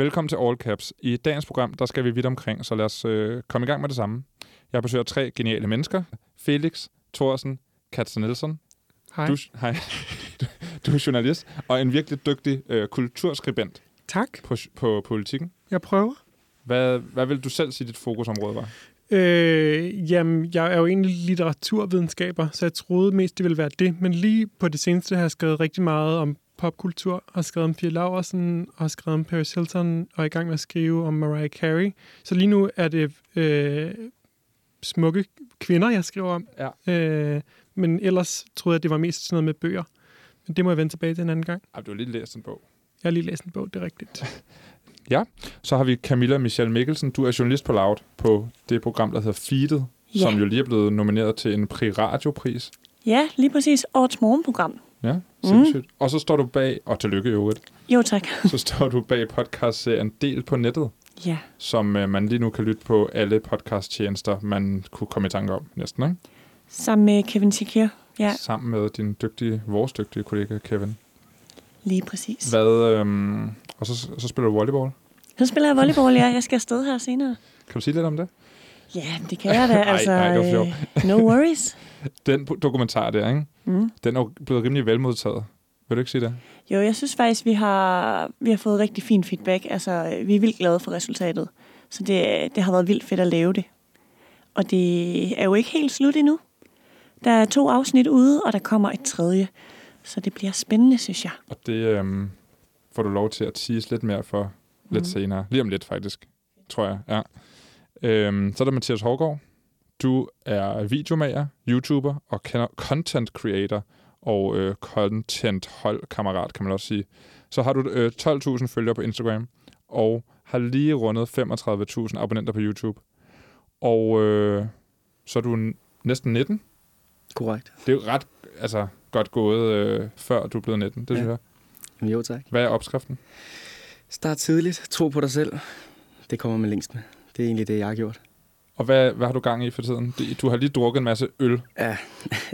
Velkommen til All Caps. I dagens program, der skal vi vidt omkring, så lad os øh, komme i gang med det samme. Jeg besøger tre geniale mennesker. Felix, Thorsen, Katja Nielsen. Hej. Du, hej. du er journalist og en virkelig dygtig øh, kulturskribent Tak. på, på politikken. Jeg prøver. Hvad, hvad vil du selv sige, dit fokusområde var? Øh, jamen, jeg er jo egentlig litteraturvidenskaber, så jeg troede mest, det ville være det. Men lige på det seneste har jeg skrevet rigtig meget om popkultur, har skrevet om Fie Laversen, og har skrevet om Paris Hilton, og er i gang med at skrive om Mariah Carey. Så lige nu er det øh, smukke kvinder, jeg skriver om. Ja. Øh, men ellers troede jeg, det var mest sådan noget med bøger. Men det må jeg vende tilbage til en anden gang. Ej, du har lige læst en bog. Jeg har lige læst en bog, det er rigtigt. Så har vi Camilla Michelle Mikkelsen. Du er journalist på Loud på det program, der hedder Feedet, Ja. som jo lige er blevet nomineret til en Pri Radiopris. Ja, lige præcis. Årets morgenprogram. Ja, sindssygt. Mm. Og så står du bag, og tillykke i øvrigt, Jo, tak. så står du bag podcastserien Del på nettet, Ja. som øh, man lige nu kan lytte på alle podcasttjenester, man kunne komme i tanke om næsten, ikke? Sammen med Kevin Tikir. Ja, Sammen med din dygtige, vores dygtige kollega Kevin. lige præcis. Hvad, øhm, og så, så spiller du volleyball. Så spiller jeg volleyball, ja. Jeg skal afsted her senere. Kan du sige lidt om det? Ja, det kan jeg da. Altså, ej, det var øh, no worries. Den dokumentar der, ikke? Mm. den er blevet rimelig velmodtaget. Vil du ikke sige det? Jo, jeg synes faktisk, vi har, vi har fået rigtig fin feedback. Altså, vi er vildt glade for resultatet. Så det, det har været vildt fedt at lave det. Og det er jo ikke helt slut endnu. Der er to afsnit ude, og der kommer et tredje. Så det bliver spændende, synes jeg. Og det øhm, får du lov til at tease lidt mere for lidt Mhm. senere. Lige om lidt, faktisk. Tror jeg, ja. Øhm, så er der Mathias Hårgaard. Du er videomager, YouTuber og content creator og øh, content holdkammerat, kan man også sige. Så har du øh, 12.000 følgere på Instagram og har lige rundet 35.000 abonnenter på YouTube. Og øh, så er du næsten 19. Korrekt. Det er jo ret altså, godt gået, øh, før du er blevet 19, det Ja. synes jeg. Jamen, jo, tak. Hvad er opskriften? Start tidligt. Tro på dig selv. Det kommer man længst med. Det er egentlig det, jeg har gjort. Og hvad, hvad har du gang i for tiden? Du har lige drukket en masse øl Ja,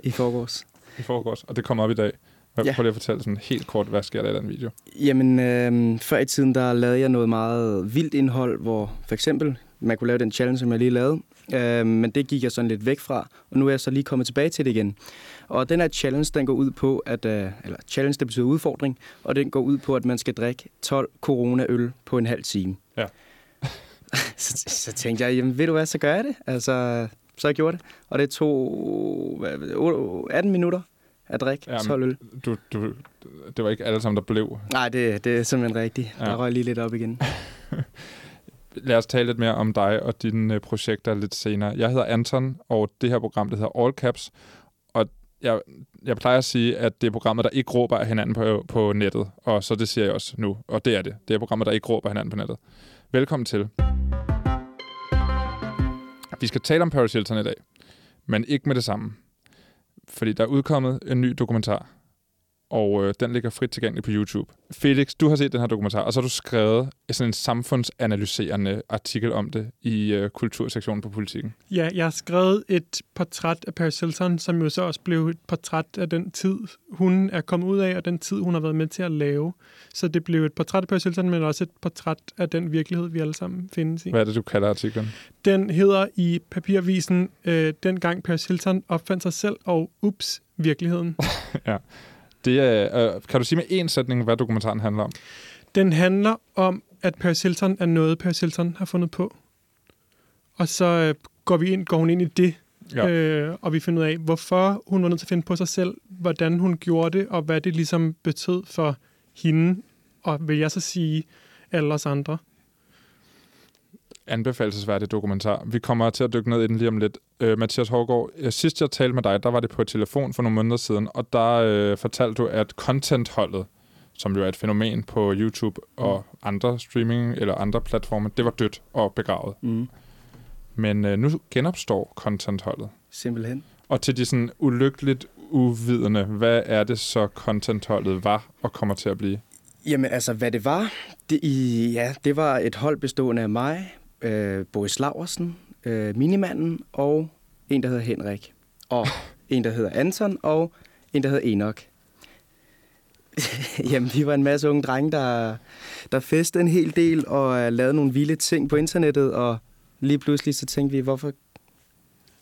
i forgårs. i forgårs, og det kommer op i dag. Hvad, Ja. Prøv lige at fortælle sådan helt kort, hvad sker der i den video? Jamen, øh, før i tiden, der lavede jeg noget meget vildt indhold, hvor for eksempel, man kunne lave den challenge, som jeg lige lavede. Øh, men det gik jeg sådan lidt væk fra, og nu er jeg så lige kommet tilbage til det igen. Og den her challenge, den går ud på, at, øh, eller challenge, det betyder udfordring, og den går ud på, at man skal drikke 12 corona-øl på en halv time. Ja. så, så tænkte jeg, jamen ved du hvad, så gør jeg det. Altså, så jeg gjort det. Og det tog hvad, hvad, 8 18 minutter at drikke Jamen, 12 øl. Du, du, det var ikke alle sammen, der blev. Nej, det, det er simpelthen rigtigt. Ja. Der røg lige lidt op igen. Lad os tale lidt mere om dig og dine øh, projekter lidt senere. Jeg hedder Anton, og det her program, det hedder All Caps. Og jeg, jeg plejer at sige, at det er programmet, der ikke råber af hinanden på, på nettet. Og så det siger jeg også nu, og det er det. Det er programmet, der ikke råber af hinanden på nettet. Velkommen til. Vi skal tale om Paris Hilton i dag, men ikke med det samme. Fordi der er udkommet en ny dokumentar, og øh, den ligger frit tilgængelig på YouTube. Felix, du har set den her dokumentar, og så har du skrevet sådan en samfundsanalyserende artikel om det i øh, kultursektionen på politikken. Ja, jeg har skrevet et portræt af Paris Hilton, som jo så også blev et portræt af den tid, hun er kommet ud af, og den tid, hun har været med til at lave. Så det blev et portræt af Paris Hilton, men også et portræt af den virkelighed, vi alle sammen findes i. Hvad er det, du kalder artiklen? Den hedder i papiravisen, øh, dengang Paris Hilton opfandt sig selv, og ups, virkeligheden. Det er, øh, kan du sige med én sætning, hvad dokumentaren handler om? Den handler om, at Paris Hilton er noget, Paris Hilton har fundet på. Og så øh, går, vi ind, går hun ind i det, Ja. ja. øh, og vi finder ud af, hvorfor hun var nødt til at finde på sig selv, hvordan hun gjorde det, og hvad det ligesom betød for hende, og vil jeg så sige, alle os andre. Anbefalesværdig dokumentar. Vi kommer til at dykke ned i den lige om lidt. Øh, Mathias Hårgaard, øh, sidst jeg talte med dig, der var det på et telefon for nogle måneder siden, og der øh, fortalte du, at contentholdet, som jo er et fænomen på YouTube og andre streaming eller andre platforme, det var dødt og begravet. Mm. Men øh, nu genopstår contentholdet. Simpelthen. Og til de sådan ulykkeligt uvidende, hvad er det så contentholdet var og kommer til at blive? Jamen altså, hvad det var, det, i, ja, det var et hold bestående af mig, øh, Boris Laversen, øh, Minimanden og en, der hedder Henrik. Og en, der hedder Anton og en, der hedder Enoch. Jamen, vi var en masse unge drenge, der, der festede en hel del og uh, lavede nogle vilde ting på internettet, og lige pludselig så tænkte vi, hvorfor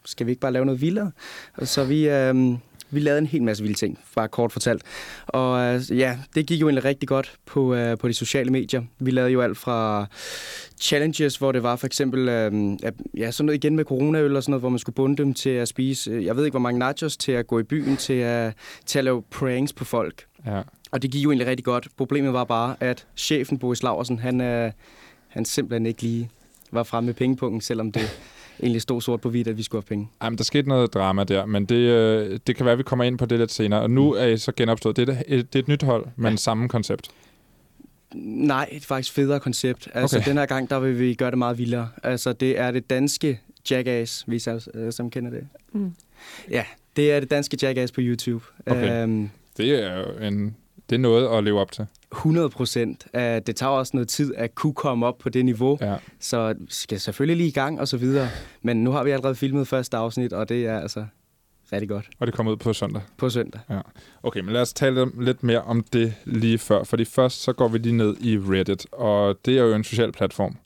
skal vi ikke bare lave noget vildere? Og så vi, uh, vi lavede en hel masse vilde ting, bare kort fortalt. Og uh, ja, det gik jo egentlig rigtig godt på, uh, på de sociale medier. Vi lavede jo alt fra challenges, hvor det var for eksempel uh, ja, sådan noget igen med coronaøl og sådan noget, hvor man skulle bunde dem til at spise, jeg ved ikke hvor mange nachos, til at gå i byen, til at, til at lave pranks på folk. Ja. Og det gik jo egentlig rigtig godt. Problemet var bare, at chefen Boris Laversen, han, uh, han simpelthen ikke lige var fremme med pengepunkten, selvom det egentlig stod sort på hvidt, at vi skulle have penge. Jamen, der skete noget drama der, men det, øh, det kan være, at vi kommer ind på det lidt senere. Og nu er I så genopstået. Det er et, det er et nyt hold, men ja. samme koncept. Nej, det er faktisk federe koncept. Altså, Okay. den her gang, der vil vi gøre det meget vildere. Altså, det er det danske Jackass, hvis jeg øh, som kender det. Mm. Ja, det er det danske Jackass på YouTube. Okay. Øhm, Det er jo en, det er noget at leve op til. 100 procent. Uh, det tager også noget tid at kunne komme op på det niveau, Ja. så skal selvfølgelig lige i gang og så videre. Men nu har vi allerede filmet første afsnit, og det er altså rigtig godt Og det kommer ud på søndag. på søndag. Okay, men lad os tale lidt mere om det lige før. Fordi først så går vi lige ned i Reddit, og det er jo en social platform.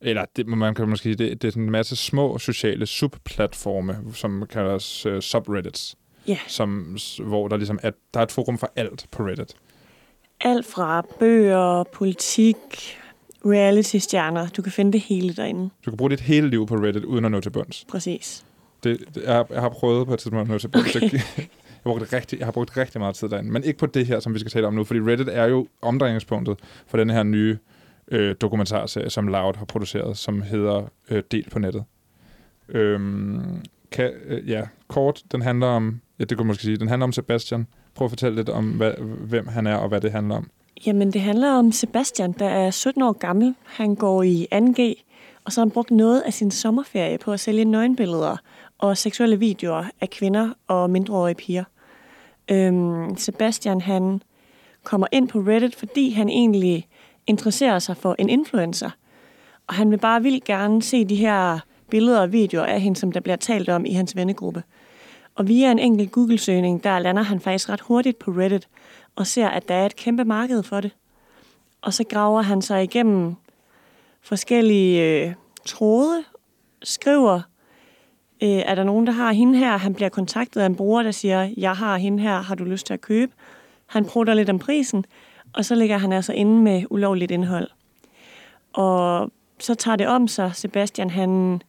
Eller det, man kan måske sige, det, det er en masse små sociale subplatforme, som kaldes uh, subreddits, Ja, som, hvor der ligesom er, der er et forum for alt på Reddit. alt fra bøger, politik, reality-stjerner. Du kan finde det hele derinde. Du kan bruge dit hele liv på Reddit, uden at nå til bunds. Præcis. Det, det, jeg, har- jeg har prøvet på et tidspunkt at nå til bunds. Okay. Jeg, har brugt rigtig, jeg har brugt rigtig meget tid derinde, men ikke på det her, som vi skal tale om nu, fordi Reddit er jo omdrejningspunktet for den her nye øh, dokumentarserie, som Loud har produceret, som hedder øh, Del på nettet. Øhm, kan, øh, ja, kort, den handler om, ja, det kunne man måske sige, den handler om Sebastian. Prøv at fortælle lidt om, hvad, hvem han er og hvad det handler om. Jamen, det handler om Sebastian, der er 17 år gammel. Han går i 2G, og så har han brugt noget af sin sommerferie på at sælge nøgenbilleder og seksuelle videoer af kvinder og mindreårige piger. Øhm, Sebastian, han kommer ind på Reddit, fordi han egentlig interesserer sig for en influencer. Og han vil bare vildt gerne se de her billeder og videoer af hende, som der bliver talt om i hans vennegruppe. Og via en enkelt Google-søgning, der lander han faktisk ret hurtigt på Reddit, og ser, at der er et kæmpe marked for det. Og så graver han sig igennem forskellige øh, tråde, skriver, øh, er der nogen, der har hende her? Han bliver kontaktet af en bruger, der siger, jeg har hende her, har du lyst til at købe? Han prutter lidt om prisen, og så ligger han altså inde med ulovligt indhold. Og så tager det om sig. Sebastian, han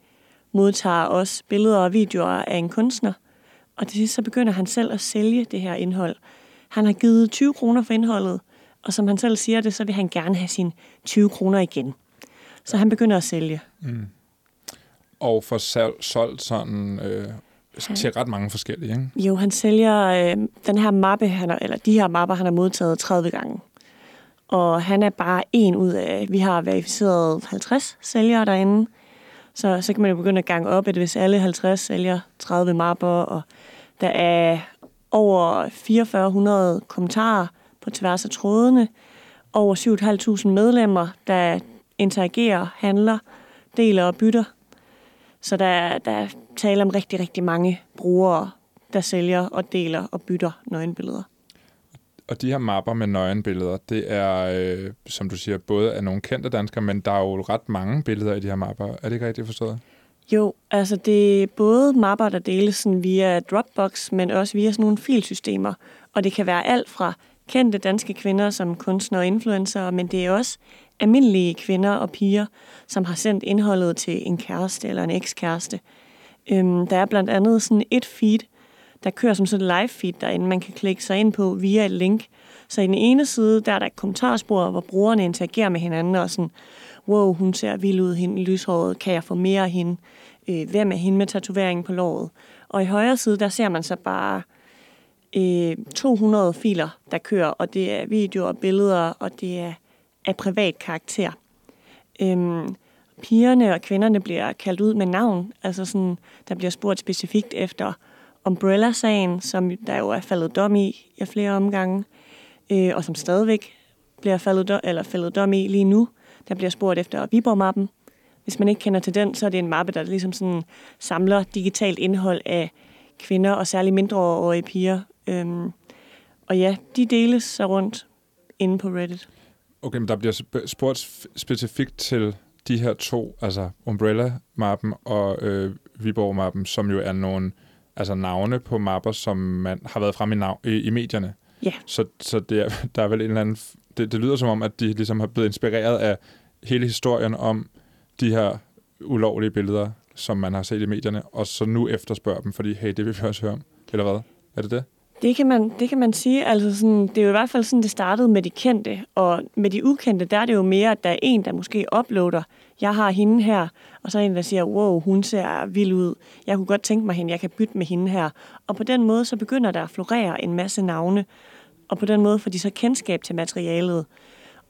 modtager også billeder og videoer af en kunstner, og til sidst så begynder han selv at sælge det her indhold. Han har givet 20 kroner for indholdet, og som han selv siger det, så vil han gerne have sine 20 kroner igen. Så han begynder at sælge. Mm. Og får salg, solgt sådan øh, til ret mange forskellige, ikke? Jo, han sælger øh, den her mappe, han har, eller de her mapper, han har modtaget 30 gange. Og han er bare en ud af, vi har verificeret 50 sælgere derinde. Så, så kan man jo begynde at gange op, at hvis alle 50 sælger 30 mapper, og der er over 4400 kommentarer på tværs af trådene, over 7.500 medlemmer, der interagerer, handler, deler og bytter. Så der, der er tale om rigtig, rigtig mange brugere, der sælger og deler og bytter nøgenbilleder. Og de her mapper med nøgenbilleder, det er, øh, som du siger, både af nogle kendte danskere, men der er jo ret mange billeder i de her mapper. Er det ikke rigtigt forstået? Jo, altså det er både mapper, der deles sådan via Dropbox, men også via sådan nogle filsystemer. Og det kan være alt fra kendte danske kvinder som kunstnere og influencer, men det er også almindelige kvinder og piger, som har sendt indholdet til en kæreste eller en ekskæreste. Øhm, der er blandt andet sådan et feed, der kører som sådan et live feed derinde, man kan klikke sig ind på via et link. Så i den ene side, der er der et kommentarspor, hvor brugerne interagerer med hinanden og sådan, wow, hun ser vild ud, hende lyshåret, kan jeg få mere af hende? Øh, hvem er hende med tatoveringen på låret? Og i højre side, der ser man så bare øh, 200 filer, der kører, og det er videoer og billeder, og det er af privat karakter. Øhm, pigerne og kvinderne bliver kaldt ud med navn, altså sådan, der bliver spurgt specifikt efter Umbrella-sagen, som der jo er faldet dom i i flere omgange, øh, og som stadigvæk bliver faldet dom, eller faldet dom i lige nu. Der bliver spurgt efter Viborg-mappen. Hvis man ikke kender til den, så er det en mappe, der ligesom sådan samler digitalt indhold af kvinder og særligt mindreårige piger. Øhm, og ja, de deles så rundt inde på Reddit. Okay, men der bliver spurgt specifikt til de her to, altså Umbrella-mappen og øh, Viborg-mappen, som jo er nogle altså navne på mapper, som man har været frem i, nav- i, i medierne. Ja. Så, så det er, der er vel en eller anden... Det, det lyder som om, at de ligesom har blevet inspireret af hele historien om de her ulovlige billeder, som man har set i medierne, og så nu efterspørger dem, fordi hey, det vil vi også høre om. Eller hvad? Er det det? Det kan man, det kan man sige. Altså sådan, det er jo i hvert fald sådan, det startede med de kendte. Og med de ukendte, der er det jo mere, at der er en, der måske uploader. Jeg har hende her, og så er en, der siger, wow, hun ser vild ud. Jeg kunne godt tænke mig hende, jeg kan bytte med hende her. Og på den måde, så begynder der at florere en masse navne. Og på den måde får de så kendskab til materialet.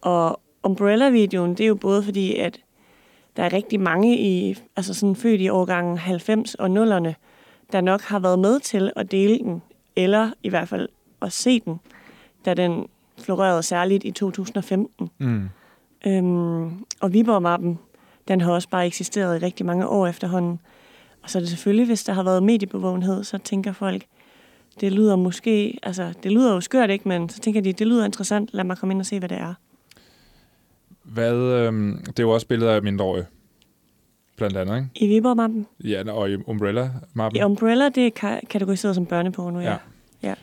Og Umbrella-videoen, det er jo både fordi, at der er rigtig mange i, altså sådan født i årgangen 90 og 0'erne, der nok har været med til at dele den, eller i hvert fald at se den, da den florerede særligt i 2015. Mm. Øhm, og Viborg-mappen, den har også bare eksisteret i rigtig mange år efterhånden. Og så er det selvfølgelig, hvis der har været mediebevågenhed, så tænker folk, det lyder måske, altså det lyder jo skørt, ikke? Men så tænker de, det lyder interessant, lad mig komme ind og se, hvad det er. Hvad, øhm, det er jo også billeder af mindreårige, blandt andet, ikke? I Viborg-mappen. Ja, og i Umbrella-mappen. I Umbrella, det er ka- kategoriseret som børneporno, ja. Ja. ja.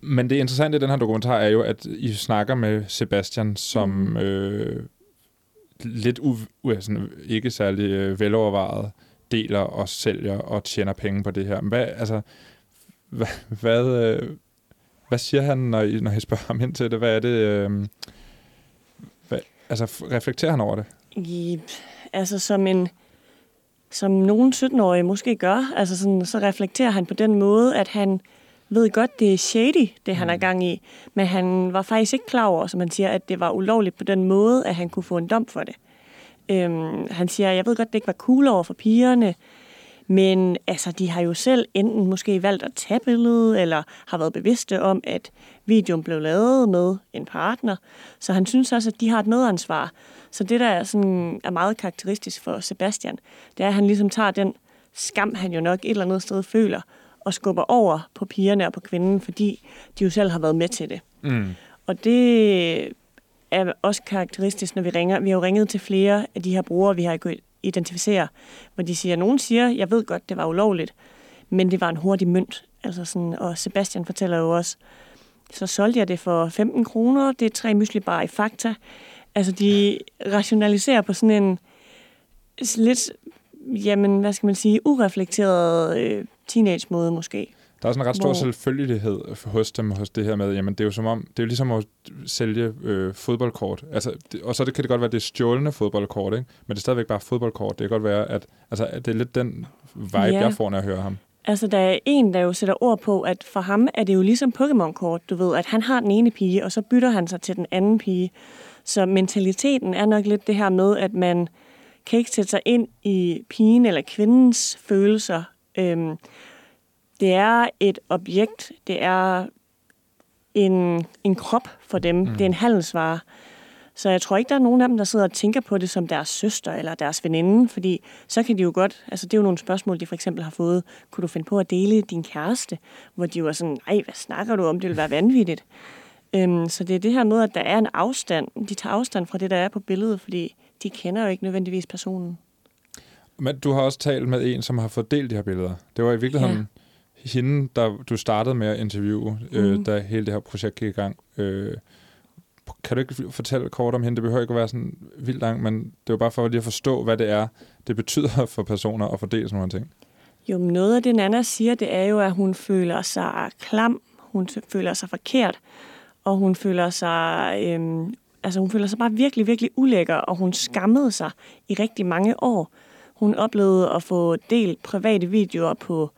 Men det interessante i den her dokumentar er jo, at I snakker med Sebastian, som Mm. øh, lidt u- u- sådan, ikke særlig øh, velovervejet deler og sælger og tjener penge på det her. Hvad, altså, hvad, hvad, øh, hvad siger han, når I, når I spørger ham ind til det? Hvad er det? Øh, hvad, altså, reflekterer han over det? I, altså som en som nogen 17-årige måske gør, altså sådan, så reflekterer han på den måde, at han ved godt, det er shady, det han er gang i, men han var faktisk ikke klar over, som han siger, at det var ulovligt på den måde, at han kunne få en dom for det. Øhm, han siger, jeg ved godt, det ikke var cool over for pigerne, men altså, de har jo selv enten måske valgt at tage billedet, eller har været bevidste om, at videoen blev lavet med en partner. Så han synes også, at de har et medansvar. Så det, der er, sådan, er meget karakteristisk for Sebastian, det er, at han ligesom tager den skam, han jo nok et eller andet sted føler, og skubber over på pigerne og på kvinden, fordi de jo selv har været med til det. Mm. Og det er også karakteristisk, når vi ringer. Vi har jo ringet til flere af de her brugere, vi har kunnet identificere, hvor de siger, nogen siger, jeg ved godt, det var ulovligt, men det var en hurtig mønt. Altså sådan, og Sebastian fortæller jo også, så solgte jeg det for 15 kroner, det er tre myslibar i Fakta. Altså, de rationaliserer på sådan en lidt, jamen, hvad skal man sige, ureflekteret øh, teenage-måde måske. Der er sådan en ret stor Hvor- selvfølgelighed hos dem, hos det her med, jamen det er jo som om, det er jo ligesom at sælge øh, fodboldkort. Altså, det, og så det, kan det godt være, at det er stjålne fodboldkort, ikke? men det er stadigvæk bare fodboldkort. Det kan godt være, at, altså, at det er lidt den vibe, Ja. jeg får, når jeg hører ham. Altså, der er en, der jo sætter ord på, at for ham er det jo ligesom Pokémon-kort, du ved, at han har den ene pige, og så bytter han sig til den anden pige. Så mentaliteten er nok lidt det her med, at man kan ikke sætte sig ind i pigen eller kvindens følelser. Øhm, det er et objekt, det er en, en krop for dem, mm. det er en handelsvare. Så jeg tror ikke, der er nogen af dem, der sidder og tænker på det som deres søster eller deres veninde, fordi så kan de jo godt, altså det er jo nogle spørgsmål, de for eksempel har fået, kunne du finde på at dele din kæreste? Hvor de var sådan, nej, hvad snakker du om, det vil være vanvittigt. Øhm, så det er det her med, at der er en afstand. De tager afstand fra det, der er på billedet, fordi de kender jo ikke nødvendigvis personen. Men du har også talt med en, som har fået delt de her billeder. Det var i virkeligheden ja. hende, der du startede med at interviewe, øh, Mhm. da hele det her projekt gik i gang. Øh, kan du ikke fortælle kort om hende? Det behøver ikke at være sådan vildt langt, men det var bare for lige at forstå, hvad det er, det betyder for personer at fordele sådan nogle ting. Jo, noget af det, Nana siger, det er jo, at hun føler sig klam, hun føler sig forkert, og hun føler sig, øhm, altså hun føler sig bare virkelig, virkelig ulækker, og hun skammede sig i rigtig mange år. Hun oplevede at få delt private videoer på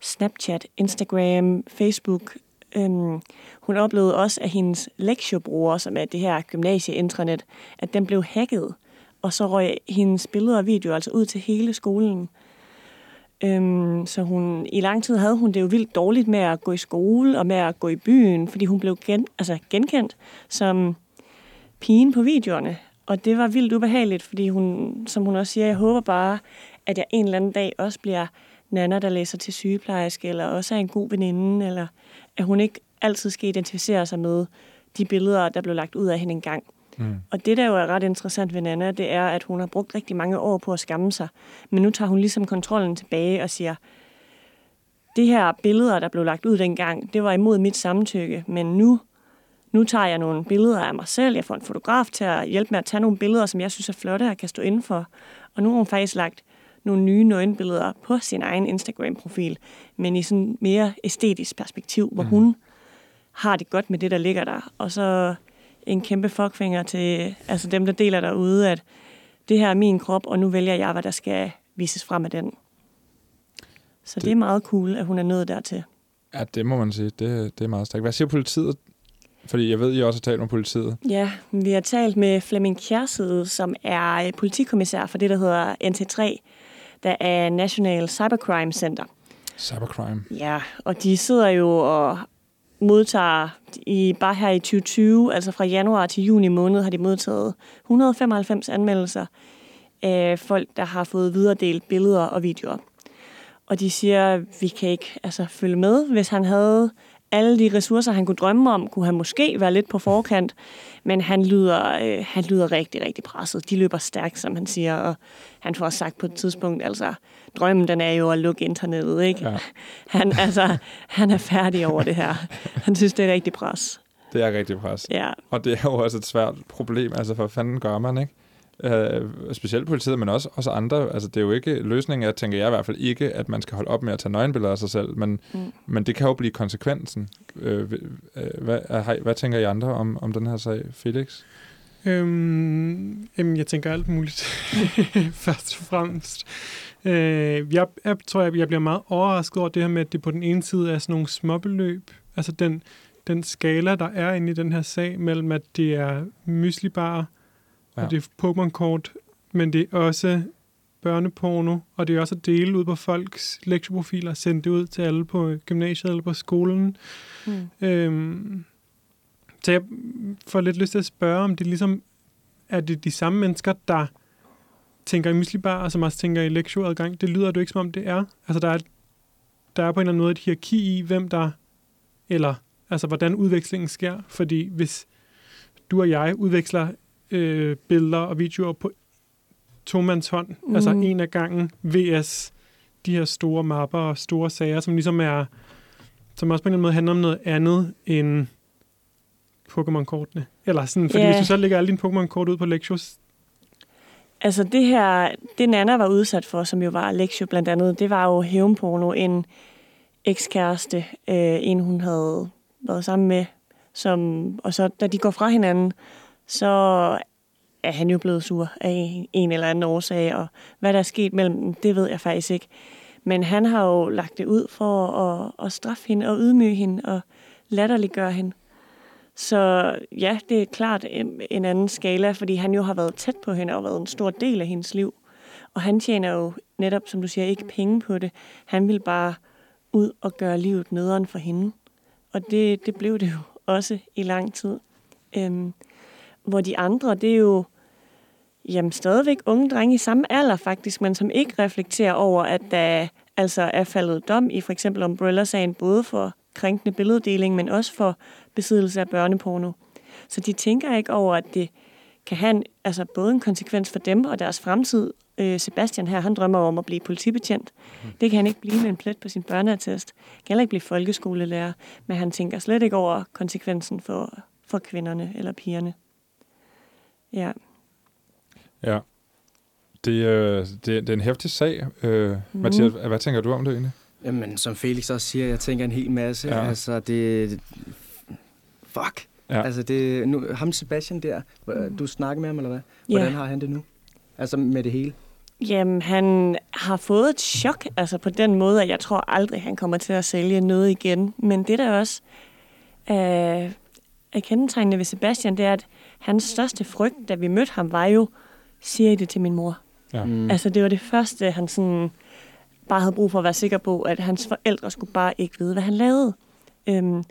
Snapchat, Instagram, Facebook. Øhm, hun oplevede også, at hendes lektiebruger, som er det her gymnasieintranet, at den blev hacket, og så røg hendes billeder og videoer altså ud til hele skolen. Øhm, så hun, i lang tid havde hun det jo vildt dårligt med at gå i skole og med at gå i byen, fordi hun blev gen, altså genkendt som pigen på videoerne. Og det var vildt ubehageligt, fordi hun, som hun også siger, jeg håber bare, at jeg en eller anden dag også bliver Nana, der læser til sygeplejerske, eller også er en god veninde, eller at hun ikke altid skal identificere sig med de billeder, der blev lagt ud af hende engang. Mm. Og det, der jo er ret interessant ved Nana, det er, at hun har brugt rigtig mange år på at skamme sig. Men nu tager hun ligesom kontrollen tilbage og siger, det her billeder, der blev lagt ud dengang, det var imod mit samtykke, men nu, nu tager jeg nogle billeder af mig selv. Jeg får en fotograf til at hjælpe med at tage nogle billeder, som jeg synes er flotte og kan stå indenfor. Og nu har hun faktisk lagt nogle nye nøgenbilleder på sin egen Instagram-profil, men i sådan mere æstetisk perspektiv, hvor Mhm. hun har det godt med det, der ligger der. Og så en kæmpe fuckfinger til altså dem, der deler derude, at det her er min krop, og nu vælger jeg, hvad der skal vises frem af den. Så det, Det- er meget cool, at hun er nået dertil. Ja, det må man sige. Det, det er meget stærkt. Hvad siger politiet? Fordi jeg ved, I også har talt med politiet. Ja, vi har talt med Flemming Kjærside, som er politikommissær for det, der hedder NT3, der er National Cybercrime Center. Cybercrime. Ja, og de sidder jo og modtager i bare her i 2020, altså fra januar til juni måned, har de modtaget 195 anmeldelser af folk, der har fået videredelt billeder og videoer. Og de siger, at vi kan ikke altså, følge med. Hvis han havde alle de ressourcer, han kunne drømme om, kunne han måske være lidt på forkant. Men han lyder, øh, han lyder rigtig, rigtig presset. De løber stærkt, som han siger. Og han får også sagt på et tidspunkt, altså, drømmen den er jo at lukke internettet, ikke? Ja, Han, altså, han er færdig over det her. Han synes, det er rigtig pres. det er rigtig pres. Ja, Og det er jo også et svært problem. Altså, for fanden gør man, ikke? Øh, specielt politiet, men også, også andre. Altså, det er jo ikke løsningen, jeg tænker jeg i hvert fald ikke, at man skal holde op med at tage nøgenbilleder af sig selv, men, Mm. men det kan jo blive konsekvensen. Øh, øh, hvad, hvad, hvad tænker I andre om, om den her sag, Felix? Øhm, jamen, jeg tænker alt muligt, først og fremmest. Øh, jeg, jeg tror, jeg, jeg bliver meget overrasket over det her med, at det på den ene side er sådan nogle småbeløb. Altså den, den skala, der er inde i den her sag, mellem at det er myslibar, ja. Og det er Pokémon-kort, men det er også børneporno, og det er også at dele ud på folks lektieprofiler, sende det ud til alle på gymnasiet eller på skolen. mm. Øhm, så jeg får lidt lyst til at spørge, om det ligesom er det de samme mennesker, der tænker i myslibar, og som også tænker i lektioadgang. Det lyder det jo ikke, som om det er. Altså, der er, der er på en eller anden måde et hierarki i, hvem der, eller altså, hvordan udvekslingen sker. Fordi hvis du og jeg udveksler øh, billeder og videoer på tomands hånd, mm. altså en af gangen, vs de her store mapper og store sager, som ligesom er, som også på en eller anden måde handler om noget andet end Pokémon-kortene. Eller sådan, fordi Ja. hvis du så lægger alle dine Pokémon-kort ud på Lexus, Altså det her, det Nana var udsat for, som jo var Lexio blandt andet, det var jo hævnporno, en ekskæreste, øh, en hun havde været sammen med, som, og så da de går fra hinanden, så er han jo blevet sur af en, en eller anden årsag, og hvad der er sket mellem dem, det ved jeg faktisk ikke. Men han har jo lagt det ud for at, at straffe hende og ydmyge hende og latterliggøre hende. Så ja, det er klart en, anden skala, fordi han jo har været tæt på hende og været en stor del af hendes liv. Og han tjener jo netop, som du siger, ikke penge på det. Han vil bare ud og gøre livet nederen for hende. Og det, det blev det jo også i lang tid. Øhm, hvor de andre, det er jo jamen, stadigvæk unge drenge i samme alder faktisk, men som ikke reflekterer over, at der altså er faldet dom i for eksempel Umbrella-sagen, både for krænkende billeddeling, men også for besiddelse af børneporno. Så de tænker ikke over, at det kan have en, altså både en konsekvens for dem og deres fremtid. Øh, Sebastian her, han drømmer om at blive politibetjent. Det kan han ikke blive med en plet på sin børneattest. Han kan heller ikke blive folkeskolelærer, men han tænker slet ikke over konsekvensen for, for kvinderne eller pigerne. Ja. Ja. Det, øh, det, det er en hæftig sag. Øh, Mhm. Mathias, hvad tænker du om det egentlig? Jamen, som Felix også siger, jeg tænker en hel masse. Ja. Altså, det... Fuck. Ja. Altså, det... Nu, ham Sebastian der, du snakker med ham, eller hvad? Hvordan ja. har han det nu? Altså, med det hele? Jamen, han har fået et chok, altså på den måde, at jeg tror aldrig, han kommer til at sælge noget igen. Men det der også er, er kendetegnende ved Sebastian, det er, at hans største frygt, da vi mødte ham, var jo, siger I det til min mor? Ja. Mm. Altså, det var det første, han sådan bare havde brug for at være sikker på, at hans forældre skulle bare ikke vide, hvad han lavede. Øhm,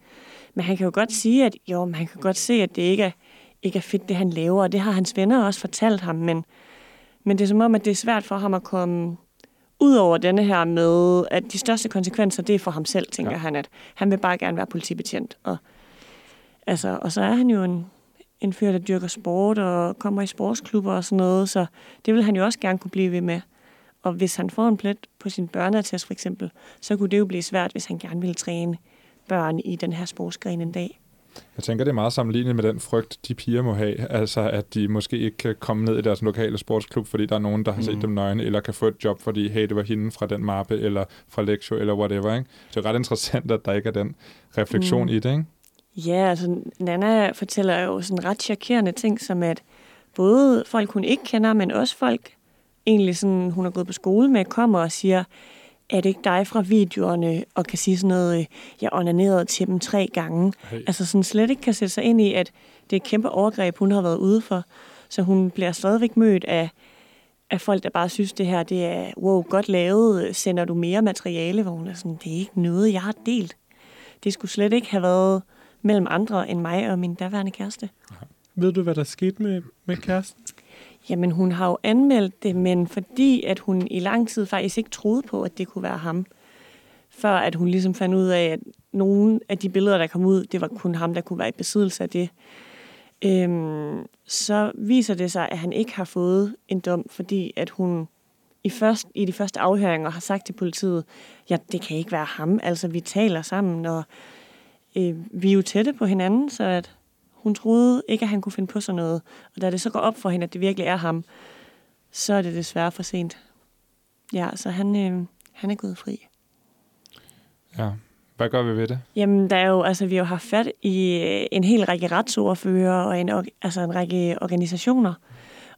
men han kan jo godt sige, at jo, men han kan godt se, at det ikke er, ikke er fedt, det han laver, og det har hans venner også fortalt ham, men, men det er som om, at det er svært for ham at komme Udover denne her med, at de største konsekvenser, det er for ham selv, tænker ja. han, at han vil bare gerne være politibetjent. Og, altså, og så er han jo en, en fyr, der dyrker sport og kommer i sportsklubber og sådan noget, så det vil han jo også gerne kunne blive ved med. Og hvis han får en plet på sin børneattest for eksempel, så kunne det jo blive svært, hvis han gerne ville træne børn i den her sportsgren en dag. Jeg tænker, det er meget sammenlignet med den frygt, de piger må have. Altså, at de måske ikke kan komme ned i deres lokale sportsklub, fordi der er nogen, der har set Mm. dem nøgne, eller kan få et job, fordi, hey, det var hende fra den mappe, eller fra Lektio, eller whatever. Ikke? Det er ret interessant, at der ikke er den refleksion Mm. i det. Ikke? Ja, altså Nana fortæller jo sådan ret chokerende ting, som at både folk, hun ikke kender, men også folk, egentlig sådan, hun har gået på skole med, kommer og siger, er det ikke dig fra videoerne, og kan sige sådan noget, øh, jeg onanerede til dem tre gange. Hey. Altså sådan slet ikke kan sætte sig ind i, at det er et kæmpe overgreb, hun har været ude for. Så hun bliver stadigvæk mødt af, af folk, der bare synes, det her det er, wow, godt lavet, sender du mere materiale, hvor hun er sådan, det er ikke noget, jeg har delt. Det skulle slet ikke have været mellem andre end mig og min daværende kæreste. Ved du, hvad der skete med, med kæresten? Jamen, hun har jo anmeldt det, men fordi at hun i lang tid faktisk ikke troede på, at det kunne være ham, før at hun ligesom fandt ud af, at nogle af de billeder, der kom ud, det var kun ham, der kunne være i besiddelse af det. Øhm, så viser det sig, at han ikke har fået en dom, fordi at hun i, først, i de første afhøringer har sagt til politiet, ja, det kan ikke være ham, altså vi taler sammen, og øh, vi er jo tætte på hinanden, så at hun troede ikke, at han kunne finde på sådan noget. Og da det så går op for hende, at det virkelig er ham, så er det desværre for sent. Ja, så han, øh, han er gået fri. Ja. Hvad gør vi ved det? Jamen, der er jo, altså, vi har jo haft fat i øh, en hel række retsordfører og en, altså en række organisationer.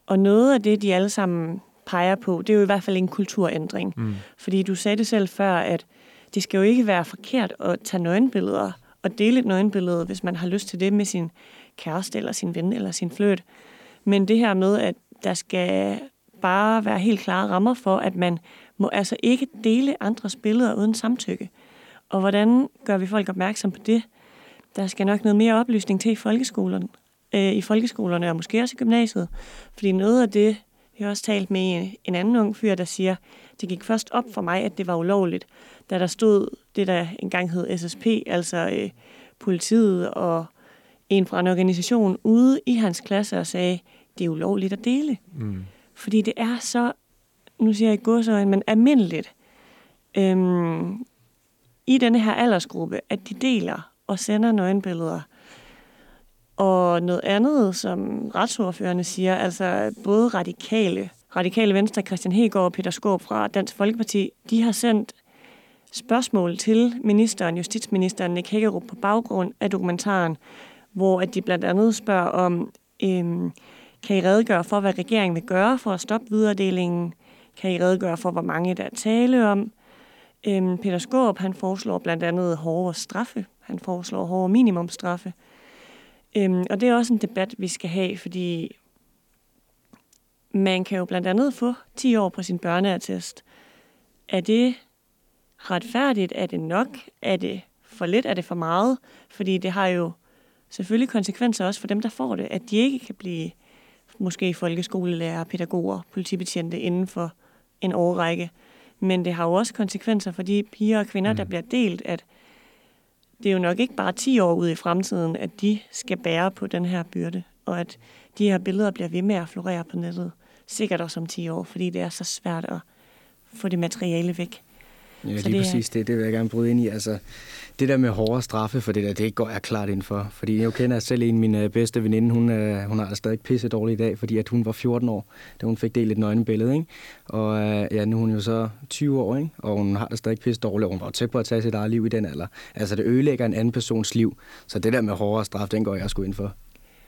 Og noget af det, de alle sammen peger på, det er jo i hvert fald en kulturændring. Mm. Fordi du sagde det selv før, at det skal jo ikke være forkert at tage nøgenbilleder og dele et nøgenbillede, hvis man har lyst til det med sin kæreste eller sin ven eller sin fløt. Men det her med, at der skal bare være helt klare rammer for, at man må altså ikke dele andres billeder uden samtykke. Og hvordan gør vi folk opmærksom på det? Der skal nok noget mere oplysning til i folkeskolerne, øh, i folkeskolerne og måske også i gymnasiet. Fordi noget af det, vi har også talt med en, en anden ung fyr, der siger, det gik først op for mig, at det var ulovligt, da der stod det, der engang hed SSP, altså øh, politiet og en fra en organisation ude i hans klasse og sagde, det er ulovligt at dele. Mm. Fordi det er så, nu siger jeg ikke godsøjne, men almindeligt øhm, i denne her aldersgruppe, at de deler og sender nøgenbilleder. Og noget andet, som retsordførende siger, altså både radikale, radikale Venstre, Christian Hegård og Peter Skåb fra Dansk Folkeparti, de har sendt spørgsmål til ministeren, justitsministeren Nick Hækkerup på baggrund af dokumentaren, hvor at de blandt andet spørger om, øhm, kan I redegøre for, hvad regeringen vil gøre for at stoppe videredelingen? Kan I redegøre for, hvor mange der er tale om? Øhm, Peter Skåb, han foreslår blandt andet hårdere straffe. Han foreslår hårdere minimumstraffe. Øhm, og det er også en debat, vi skal have, fordi man kan jo blandt andet få 10 år på sin børneattest. Er det retfærdigt? Er det nok? Er det for lidt? Er det for meget? Fordi det har jo selvfølgelig konsekvenser også for dem, der får det, at de ikke kan blive måske folkeskolelærer, pædagoger, politibetjente inden for en årrække. Men det har jo også konsekvenser for de piger og kvinder, mm. der bliver delt, at det er jo nok ikke bare 10 år ude i fremtiden, at de skal bære på den her byrde, og at de her billeder bliver ved med at florere på nettet, sikkert også om 10 år, fordi det er så svært at få det materiale væk. Ja, Så lige det præcis det. Det vil jeg gerne bryde ind i. Altså, det der med hårdere straffe for det der, det går jeg klart ind for. Fordi jeg kender selv en af mine bedste veninde, hun, øh, hun har det stadig pisse dårligt i dag, fordi at hun var 14 år, da hun fik delt et nøgenbillede. Ikke? Og øh, ja, nu er hun jo så 20 år, ikke? og hun har det stadig pisse dårligt, og hun var jo tæt på at tage sit eget liv i den alder. Altså, det ødelægger en anden persons liv. Så det der med hårdere straf, den går jeg sgu ind for,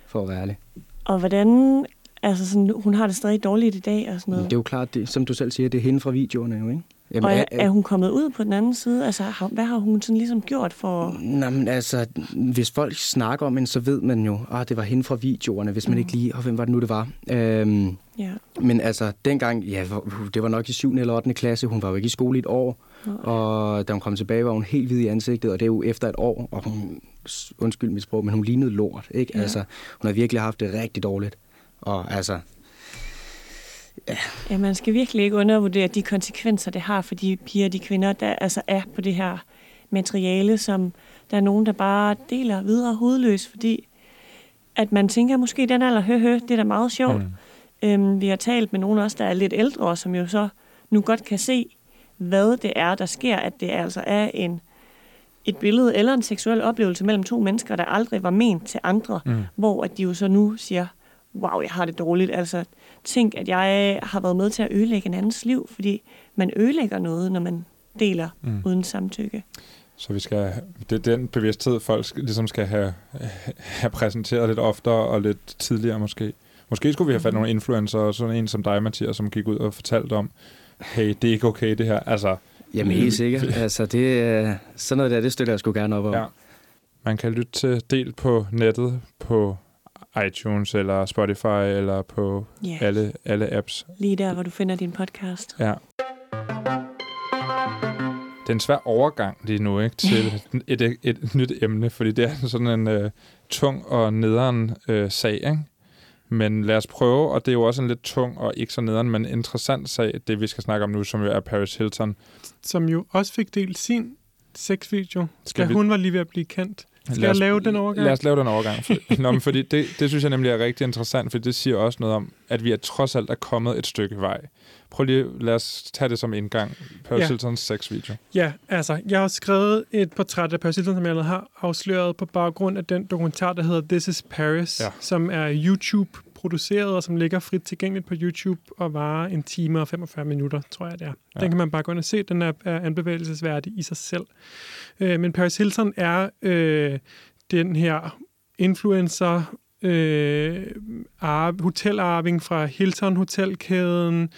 for at være ærlig. Og hvordan, altså sådan, hun har det stadig dårligt i dag og sådan noget. det er jo klart, det, som du selv siger, det er hende fra videoerne jo, ikke? Jamen, og er, er- hun kommet ud på den anden side? Altså, har, hvad har hun sådan ligesom gjort for... Nå, men altså, hvis folk snakker om hende, så ved man jo, at ah, det var hende fra videoerne, hvis man ikke lige, og hvem var det nu, det var. Øhm, Ja, men altså, dengang, ja, det var nok i 7. eller 8. klasse, hun var jo ikke i skole i et år, Nej. og da hun kom tilbage, var hun helt hvid i ansigtet, og det er jo efter et år, og hun, undskyld mit sprog, men hun lignede lort, ikke? Ja. Altså, hun har virkelig haft det rigtig dårligt, og altså, Ja, man skal virkelig ikke undervurdere de konsekvenser, det har for de piger og de kvinder, der altså er på det her materiale, som der er nogen, der bare deler videre hovedløs, fordi at man tænker, måske den alder, hø, hø, det er da meget sjovt. Mm. Øhm, vi har talt med nogen også, der er lidt ældre, som jo så nu godt kan se, hvad det er, der sker, at det altså er en, et billede eller en seksuel oplevelse mellem to mennesker, der aldrig var ment til andre, mm. hvor at de jo så nu siger, wow, jeg har det dårligt. Altså, tænk, at jeg har været med til at ødelægge en andens liv, fordi man ødelægger noget, når man deler mm. uden samtykke. Så vi skal, det er den bevidsthed, folk ligesom skal have, have præsenteret lidt oftere og lidt tidligere måske. Måske skulle vi have fat nogle influencer, og sådan en som dig, Mathias, som gik ud og fortalte om, hey, det er ikke okay det her. Altså, Jamen helt sikkert. altså, det, sådan noget der, det støtter jeg sgu gerne op om. Ja. Man kan lytte til del på nettet på iTunes eller Spotify eller på yeah. alle, alle apps. Lige der, hvor du finder din podcast. Ja. Det er en svær overgang lige nu ikke, til et, et, et nyt emne, fordi det er sådan en uh, tung og nederen uh, sag. Ikke? Men lad os prøve, og det er jo også en lidt tung og ikke så nederen, men interessant sag, det vi skal snakke om nu, som jo er Paris Hilton. Som jo også fik delt sin sexvideo, da vi... hun var lige ved at blive kendt. Skal jeg lave den overgang? Lad os lave den overgang. Nå, men fordi det, det synes jeg nemlig er rigtig interessant, for det siger også noget om, at vi er trods alt er kommet et stykke vej. Prøv lige, lad os tage det som indgang. Paris ja. Hiltons sexvideo. Ja, altså, jeg har skrevet et portræt af Paris Hilton, som jeg har afsløret på baggrund af den dokumentar, der hedder This is Paris, ja. som er YouTube produceret, og som ligger frit tilgængeligt på YouTube og varer en time og 45 minutter, tror jeg det er. Ja. Den kan man bare gå ind og se. Den er, er anbevægelsesværdig i sig selv. Øh, men Paris Hilton er øh, den her influencer, øh, hotelarving fra Hilton Hotelkæden,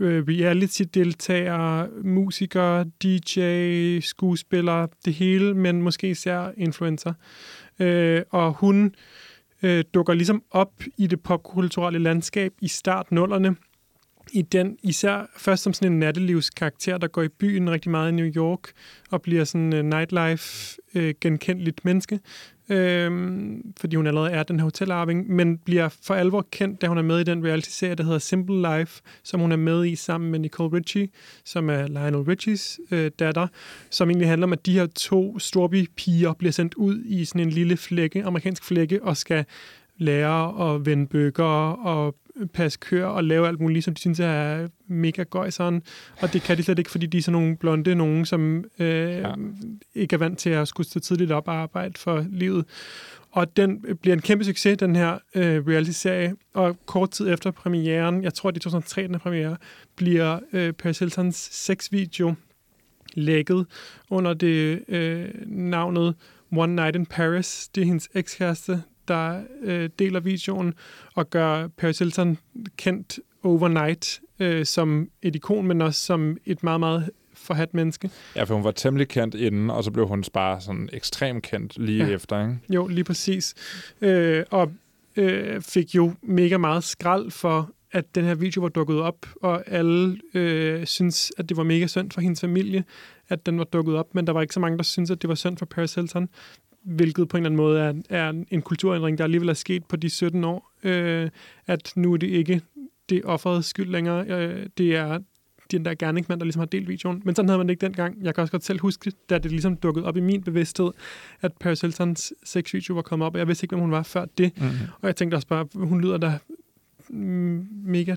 øh, reality-deltagere, musikere, DJ, skuespillere, det hele, men måske især influencer. Øh, og hun øh, Øh, dukker ligesom op i det popkulturelle landskab i start nullerne. I den, især først som sådan en nattelivskarakter, der går i byen rigtig meget i New York og bliver sådan en nightlife øh, genkendeligt menneske øh, fordi hun allerede er den her hotelarving, men bliver for alvor kendt, da hun er med i den reality-serie, der hedder Simple Life, som hun er med i sammen med Nicole Richie, som er Lionel Richies øh, datter, som egentlig handler om, at de her to storby-piger bliver sendt ud i sådan en lille flække, amerikansk flække, og skal lære at vende bøger og passe kør og lave alt muligt, som de synes er mega gøjseren. Og det kan de slet ikke, fordi de er sådan nogle blonde nogen, som øh, ja. ikke er vant til at skulle stå tidligt op og arbejde for livet. Og den bliver en kæmpe succes, den her øh, reality-serie. Og kort tid efter premieren, jeg tror, det er 2003, den premiere, bliver øh, Paris Hiltons sexvideo lækket under det øh, navnet One Night in Paris. Det er hendes ekskæreste, der øh, deler videoen og gør Paris Hilton kendt overnight øh, som et ikon, men også som et meget, meget forhat menneske. Ja, for hun var temmelig kendt inden, og så blev hun bare sådan ekstremt kendt lige ja. efter, ikke? Jo, lige præcis. Øh, og øh, fik jo mega meget skrald for, at den her video var dukket op, og alle øh, synes, at det var mega synd for hendes familie, at den var dukket op, men der var ikke så mange, der synes, at det var synd for Paris Hilton hvilket på en eller anden måde er, er en kulturændring, der alligevel er sket på de 17 år, øh, at nu er det ikke det offerets skyld længere, øh, det er den der gerningsmand, der ligesom har delt videoen. Men sådan havde man det ikke dengang. Jeg kan også godt selv huske, da det ligesom dukkede op i min bevidsthed, at Paris Hiltons sexvideo var kommet op, og jeg vidste ikke, hvem hun var før det. Mm-hmm. Og jeg tænkte også bare, hun lyder da mega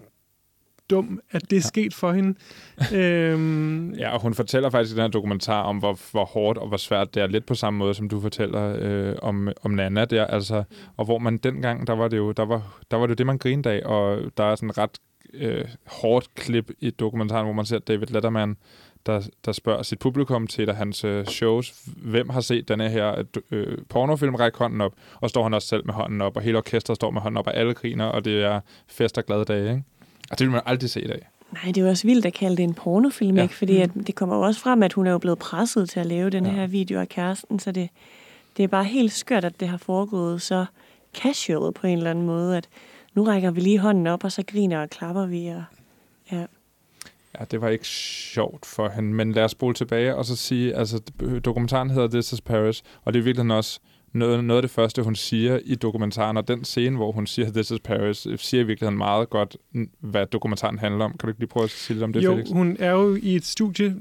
dum, at det er ja. sket for hende. øhm. Ja, og hun fortæller faktisk i den her dokumentar om, hvor, hvor hårdt og hvor svært det er, lidt på samme måde, som du fortæller øh, om, om Nana der, altså, og hvor man dengang, der var det jo der var, der var det, det man grinede af, og der er sådan et ret øh, hårdt klip i dokumentaren, hvor man ser David Letterman, der, der spørger sit publikum til et af hans øh, shows, hvem har set denne her øh, pornofilm, række hånden op, og står han også selv med hånden op, og hele orkestret står med hånden op, og alle griner, og det er fest og glade dage, ikke? Og det vil man aldrig se i dag. Nej, det er jo også vildt at kalde det en pornofilm, ja. ikke? Fordi at det kommer jo også frem, at hun er jo blevet presset til at lave den ja. her video af kæresten, så det, det er bare helt skørt, at det har foregået så casual på en eller anden måde, at nu rækker vi lige hånden op, og så griner og klapper vi. Og, ja. Ja, det var ikke sjovt for hende, men lad os spole tilbage og så sige, altså dokumentaren hedder This is Paris, og det er virkelig også noget, noget af det første, hun siger i dokumentaren, og den scene, hvor hun siger, This is Paris, siger i virkeligheden meget godt, hvad dokumentaren handler om. Kan du ikke lige prøve at sige lidt om det, jo, Felix? hun er jo i et studie,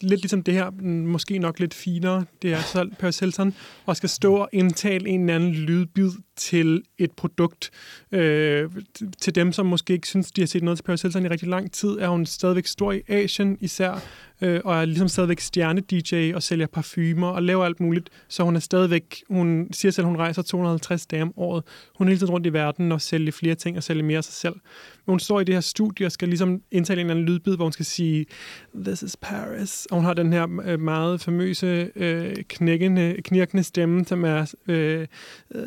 lidt ligesom det her, måske nok lidt finere, det er så Paris Hilton, og skal stå og indtale en eller anden lydbid til et produkt. Øh, til dem, som måske ikke synes, de har set noget til Paris Hilton i rigtig lang tid, er hun stadigvæk stor i Asien især, øh, og er ligesom stadigvæk stjerne-DJ og sælger parfumer og laver alt muligt. Så hun er stadigvæk, hun siger selv, hun rejser 250 dage om året. Hun er hele tiden rundt i verden og sælger flere ting og sælger mere af sig selv. Men hun står i det her studie og skal ligesom indtale en eller anden lydbid, hvor hun skal sige, This is Paris. Og hun har den her øh, meget famøse, øh, knækkende, knirkende stemme, som er øh, øh,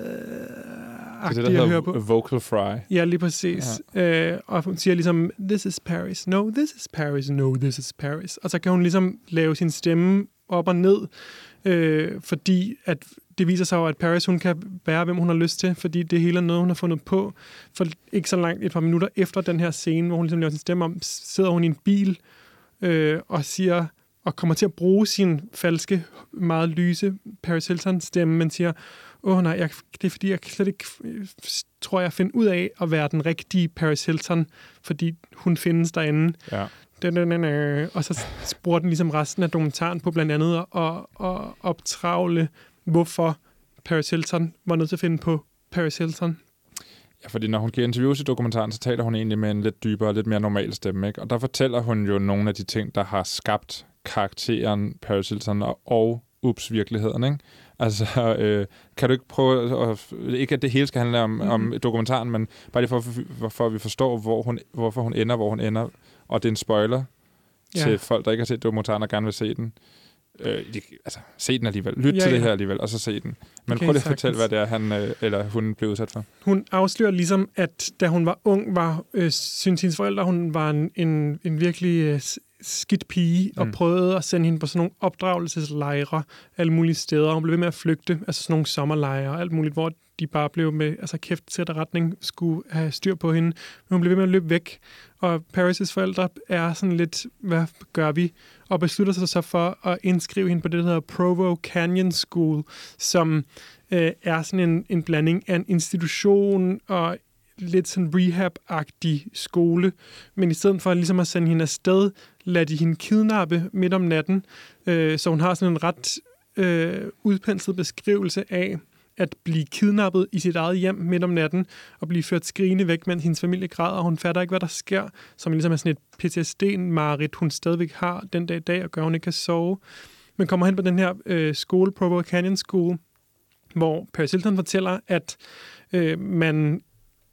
det er det, der hedder på. vocal fry. Ja, lige præcis. Ja. Øh, og hun siger ligesom, this is Paris, no, this is Paris, no, this is Paris. Og så kan hun ligesom lave sin stemme op og ned, øh, fordi at det viser sig jo, at Paris hun kan være, hvem hun har lyst til, fordi det hele er noget, hun har fundet på. For ikke så langt, et par minutter efter den her scene, hvor hun ligesom laver sin stemme om, sidder hun i en bil øh, og siger, og kommer til at bruge sin falske, meget lyse Paris Hilton stemme, men siger, åh oh, nej, jeg, det er fordi, jeg slet ikke tror, jeg finder ud af at være den rigtige Paris Hilton, fordi hun findes derinde. Ja. Og så bruger den ligesom resten af dokumentaren på blandt andet at, at optravle, hvorfor Paris Hilton var nødt til at finde på Paris Hilton. Ja, fordi når hun giver interviews i dokumentaren, så taler hun egentlig med en lidt dybere, lidt mere normal stemme. Ikke? Og der fortæller hun jo nogle af de ting, der har skabt karakteren Paris Hilton og, og ups virkeligheden. Ikke? Altså, øh, kan du ikke prøve, at, ikke at det hele skal handle om, mm-hmm. om dokumentaren, men bare lige for, for, for at vi forstår, hvor hun, hvorfor hun ender, hvor hun ender. Og det er en spoiler ja. til folk, der ikke har set dokumentaren og gerne vil se den. Øh, de, altså, se den alligevel. Lyt ja, til ja. det her alligevel, og så se den. Men okay, prøv lige at fortælle, hvad det er, han, øh, eller hun blev udsat for. Hun afslører ligesom, at da hun var ung, var, øh, synes hendes forældre, hun var en, en, en virkelig øh, skidt pige, og mm. prøvede at sende hende på sådan nogle opdragelseslejre alle mulige steder. Hun blev ved med at flygte, altså sådan nogle sommerlejre, alt muligt, hvor de bare blev med altså kæft sæt retning, skulle have styr på hende. Men hun blev ved med at løbe væk, og Paris' forældre er sådan lidt, hvad gør vi? Og beslutter sig så for at indskrive hende på det, der hedder Provo Canyon School, som øh, er sådan en, en blanding af en institution og lidt sådan rehab-agtig skole, men i stedet for ligesom at sende hende afsted, lader de hende kidnappe midt om natten, øh, så hun har sådan en ret øh, udpenslet beskrivelse af, at blive kidnappet i sit eget hjem midt om natten, og blive ført skrigende væk, mens hendes familie græder, og hun fatter ikke, hvad der sker, som ligesom er sådan et PTSD-marit, hun stadigvæk har den dag i dag, og gør, at hun ikke kan sove. Men kommer hen på den her øh, skole, Provo Canyon School, hvor Paris Hilton fortæller, at øh, man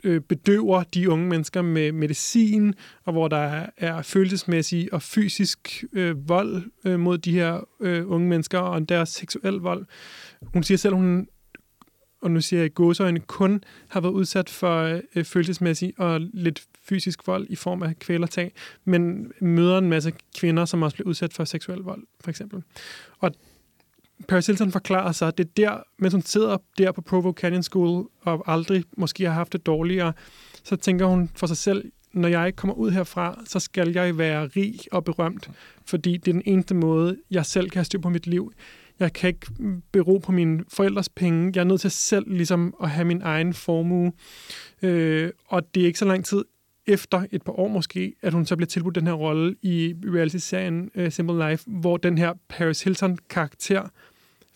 øh, bedøver de unge mennesker med medicin, og hvor der er følelsesmæssig og fysisk øh, vold øh, mod de her øh, unge mennesker, og deres seksuel vold. Hun siger selv, hun og nu siger jeg gåsøjne, kun har været udsat for øh, følelsesmæssig og lidt fysisk vold i form af kvælertag, men møder en masse kvinder, som også bliver udsat for seksuel vold, for eksempel. Og Paris Hilton forklarer sig, at det er der, mens hun sidder der på Provo Canyon School og aldrig måske har haft det dårligere, så tænker hun for sig selv, når jeg kommer ud herfra, så skal jeg være rig og berømt, fordi det er den eneste måde, jeg selv kan have styr på mit liv. Jeg kan ikke bero på mine forældres penge. Jeg er nødt til selv ligesom at have min egen formue. Øh, og det er ikke så lang tid efter et par år måske, at hun så bliver tilbudt den her rolle i reality-serien uh, Simple Life, hvor den her Paris Hilton-karakter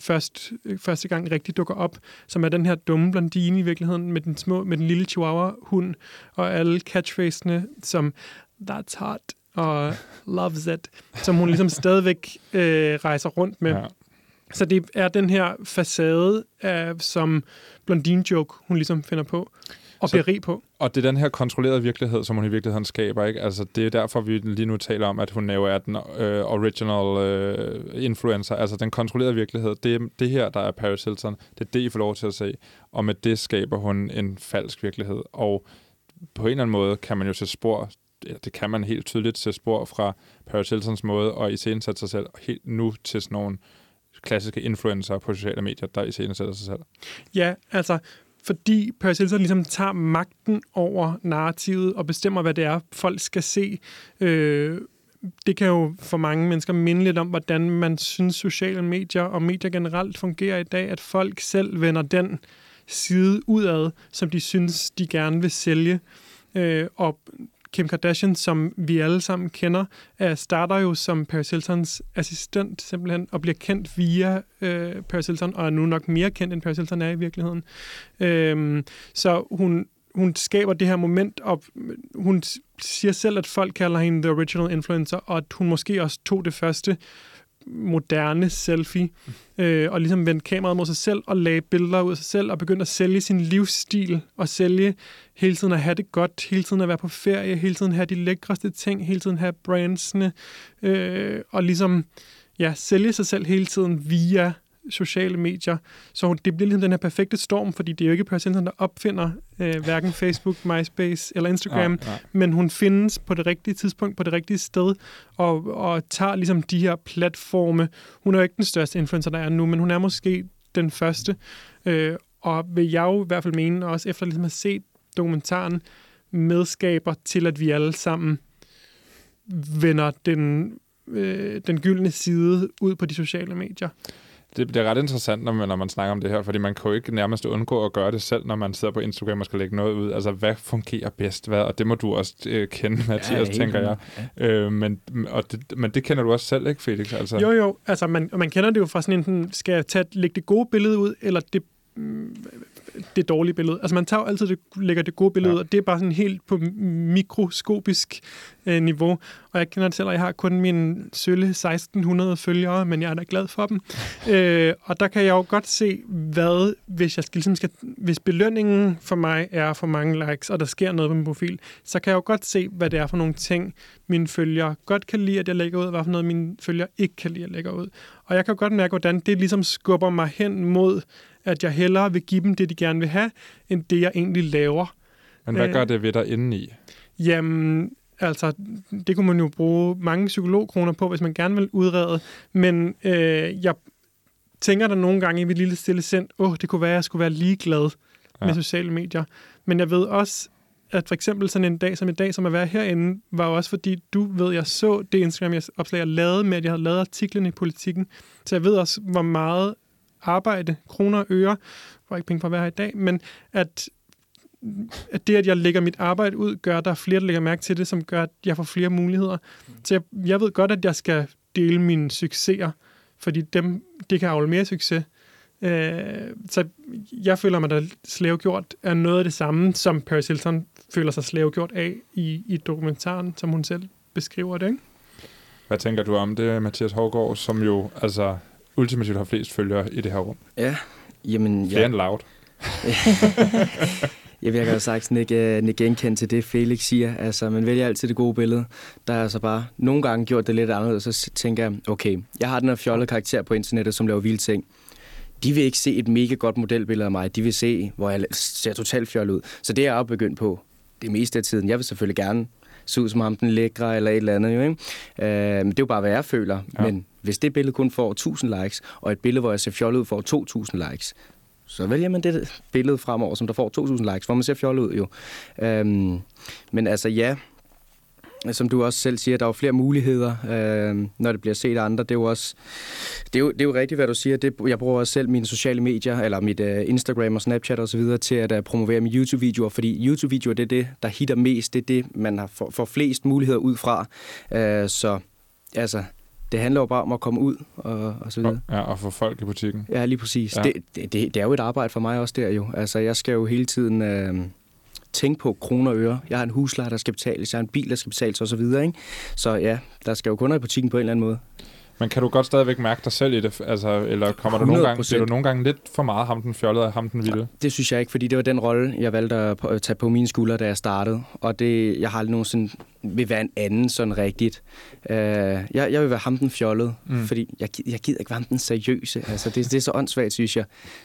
først, øh, første gang rigtig dukker op, som er den her dumme blondine i virkeligheden med den, små, med den lille chihuahua-hund, og alle catchphrasene som That's hot, og Loves it, som hun ligesom stadigvæk øh, rejser rundt med. Ja. Så det er den her facade, af, som blondine joke, hun ligesom finder på og bliver rig på. Og det er den her kontrollerede virkelighed, som hun i virkeligheden skaber. Ikke? Altså, det er derfor, vi lige nu taler om, at hun jo er den øh, original øh, influencer. Altså den kontrollerede virkelighed. Det er det her, der er Paris Hilton. Det er det, I får lov til at se. Og med det skaber hun en falsk virkelighed. Og på en eller anden måde kan man jo se spor det kan man helt tydeligt se spor fra Paris Hiltons måde at iscenesætte sig selv helt nu til sådan nogle klassiske influencer på sociale medier, der iscenesætter sig selv. Ja, altså fordi Paris Hilton ligesom tager magten over narrativet og bestemmer, hvad det er, folk skal se. Øh, det kan jo for mange mennesker minde lidt om, hvordan man synes sociale medier og medier generelt fungerer i dag, at folk selv vender den side udad, som de synes, de gerne vil sælge. Øh, og Kim Kardashian, som vi alle sammen kender, starter jo som Paris Hiltons assistent simpelthen, og bliver kendt via øh, Paris Hilton, og er nu nok mere kendt, end Paris Hilton er i virkeligheden. Øhm, så hun, hun skaber det her moment, og hun siger selv, at folk kalder hende the original influencer, og at hun måske også tog det første moderne selfie, øh, og ligesom vendte kameraet mod sig selv, og lagde billeder ud af sig selv, og begyndte at sælge sin livsstil, og sælge hele tiden at have det godt, hele tiden at være på ferie, hele tiden have de lækreste ting, hele tiden have brandsene, øh, og ligesom ja, sælge sig selv hele tiden via sociale medier. Så det bliver ligesom den her perfekte storm, fordi det er jo ikke Paris Hilton, der opfinder øh, hverken Facebook, MySpace eller Instagram, ja, ja. men hun findes på det rigtige tidspunkt, på det rigtige sted, og, og tager ligesom de her platforme. Hun er jo ikke den største influencer, der er nu, men hun er måske den første. Øh, og vil jeg jo i hvert fald mene, også efter ligesom at have set dokumentaren, medskaber til, at vi alle sammen vender den, øh, den gyldne side ud på de sociale medier det, det er ret interessant, når man, når man snakker om det her, fordi man kan jo ikke nærmest undgå at gøre det selv, når man sidder på Instagram og skal lægge noget ud. Altså, hvad fungerer bedst? Hvad? Og det må du også øh, kende, Mathias, ja, tænker jeg. Ja. Øh, men, og det, men det kender du også selv, ikke, Felix? Altså. Jo, jo. Altså, man, man kender det jo fra sådan en, skal jeg tage, lægge det gode billede ud, eller det mm, det dårlige billede. Altså man tager jo altid det, lægger det gode billede ja. og det er bare sådan helt på mikroskopisk øh, niveau. Og jeg kender det selv, og jeg har kun mine sølle 1600 følgere, men jeg er da glad for dem. øh, og der kan jeg jo godt se, hvad, hvis jeg skal, ligesom skal, hvis belønningen for mig er for mange likes, og der sker noget på min profil, så kan jeg jo godt se, hvad det er for nogle ting, mine følgere godt kan lide, at jeg lægger ud, og hvad for noget mine følgere ikke kan lide, at jeg lægger ud. Og jeg kan godt mærke, hvordan det ligesom skubber mig hen mod, at jeg hellere vil give dem det, de gerne vil have, end det, jeg egentlig laver. Men hvad gør øh, det ved dig indeni? Jamen, altså, det kunne man jo bruge mange psykologkroner på, hvis man gerne vil udrede. Men øh, jeg tænker der nogle gange i mit lille stille sind, åh, oh, det kunne være, at jeg skulle være ligeglad ja. med sociale medier. Men jeg ved også, at for eksempel sådan en dag som i dag, som at være herinde, var også fordi, du ved, jeg så det Instagram-opslag, jeg lavede med, at jeg havde lavet artiklen i politikken. Så jeg ved også, hvor meget arbejde, kroner og øre, får ikke penge for at være her i dag, men at, at det, at jeg lægger mit arbejde ud, gør, at der er flere, der lægger mærke til det, som gør, at jeg får flere muligheder. Så jeg, jeg ved godt, at jeg skal dele mine succeser, fordi dem, det kan afle mere succes. Øh, så jeg føler mig, der slavegjort er noget af det samme, som Paris Hilton føler sig slavegjort af i, i dokumentaren, som hun selv beskriver det. Ikke? Hvad tænker du om det, Mathias Hårgaard, som jo altså ultimativt har flest følgere i det her rum? Ja, jamen... Flere ja. end loud. jeg vil jo sagt ikke, ikke genkende til det, Felix siger. Altså, man vælger altid det gode billede. Der er altså bare nogle gange gjort det lidt anderledes, så tænker jeg, okay, jeg har den her fjollede karakter på internettet, som laver vilde ting. De vil ikke se et mega godt modelbillede af mig. De vil se, hvor jeg ser totalt fjollet ud. Så det er jeg begyndt på det meste af tiden. Jeg vil selvfølgelig gerne se ud som ham den lækre eller et eller andet. Jo, ikke? Øh, men det er jo bare, hvad jeg føler. Ja. Men hvis det billede kun får 1000 likes, og et billede, hvor jeg ser fjollet ud, får 2000 likes, så vælger man det billede fremover, som der får 2000 likes, hvor man ser fjollet ud jo. Øhm, men altså ja, som du også selv siger, der er jo flere muligheder, øh, når det bliver set af andre. Det er jo også, det er jo, det er jo rigtigt, hvad du siger. Det, jeg bruger også selv mine sociale medier, eller mit uh, Instagram og Snapchat og så videre, til at uh, promovere mine YouTube-videoer, fordi YouTube-videoer, det er det, der hitter mest. Det er det, man har for, får flest muligheder ud fra. Uh, så altså, det handler jo bare om at komme ud og, og så videre. Ja, og få folk i butikken. Ja, lige præcis. Ja. Det, det, det, det er jo et arbejde for mig også der jo. Altså, jeg skal jo hele tiden... Øh, tænke på kroner og øre. Jeg har en husleje, der skal betales, jeg har en bil, der skal betales osv. Ikke? Så ja, der skal jo kunder i butikken på en eller anden måde. Men kan du godt stadigvæk mærke dig selv i det? Altså, eller kommer du nogle gange, bliver du nogle gange lidt for meget ham den fjollede og ham den vilde? Det synes jeg ikke, fordi det var den rolle, jeg valgte at tage på mine skuldre, da jeg startede. Og det, jeg har aldrig nogensinde vil være en anden sådan rigtigt. Uh, jeg, jeg vil være ham den fjollede, mm. fordi jeg, jeg gider ikke være ham den seriøse. Altså, det, det er så åndssvagt, synes jeg.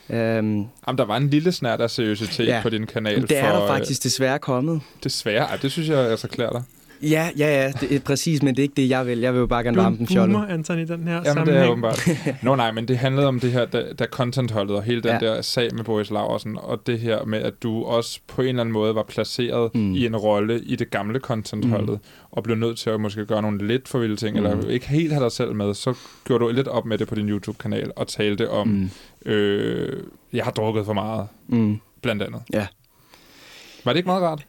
Um, Jamen, der var en lille snært af seriøsitet ja, på din kanal. det er for, der faktisk desværre kommet. Desværre? Ej, det synes jeg altså klæder dig. Ja, ja, ja, det er præcis, men det er ikke det, jeg vil. Jeg vil jo bare gerne Du er varme en den fjollet. boomer, Anton, i den her Jamen, det er sammenhæng. åbenbart. Nå nej, men det handlede om det her, da, da contentholdet og hele den Ja. der sag med Boris Laversen, og det her med, at du også på en eller anden måde var placeret Mm. i en rolle i det gamle contentholdet, mm. og blev nødt til at måske gøre nogle lidt for vilde ting, mm. Eller ikke helt have dig selv med, så gjorde du lidt op med det på din YouTube-kanal, og talte om. Mm. øh, jeg har drukket for meget, Mm. blandt andet. Ja. Var det ikke meget rart?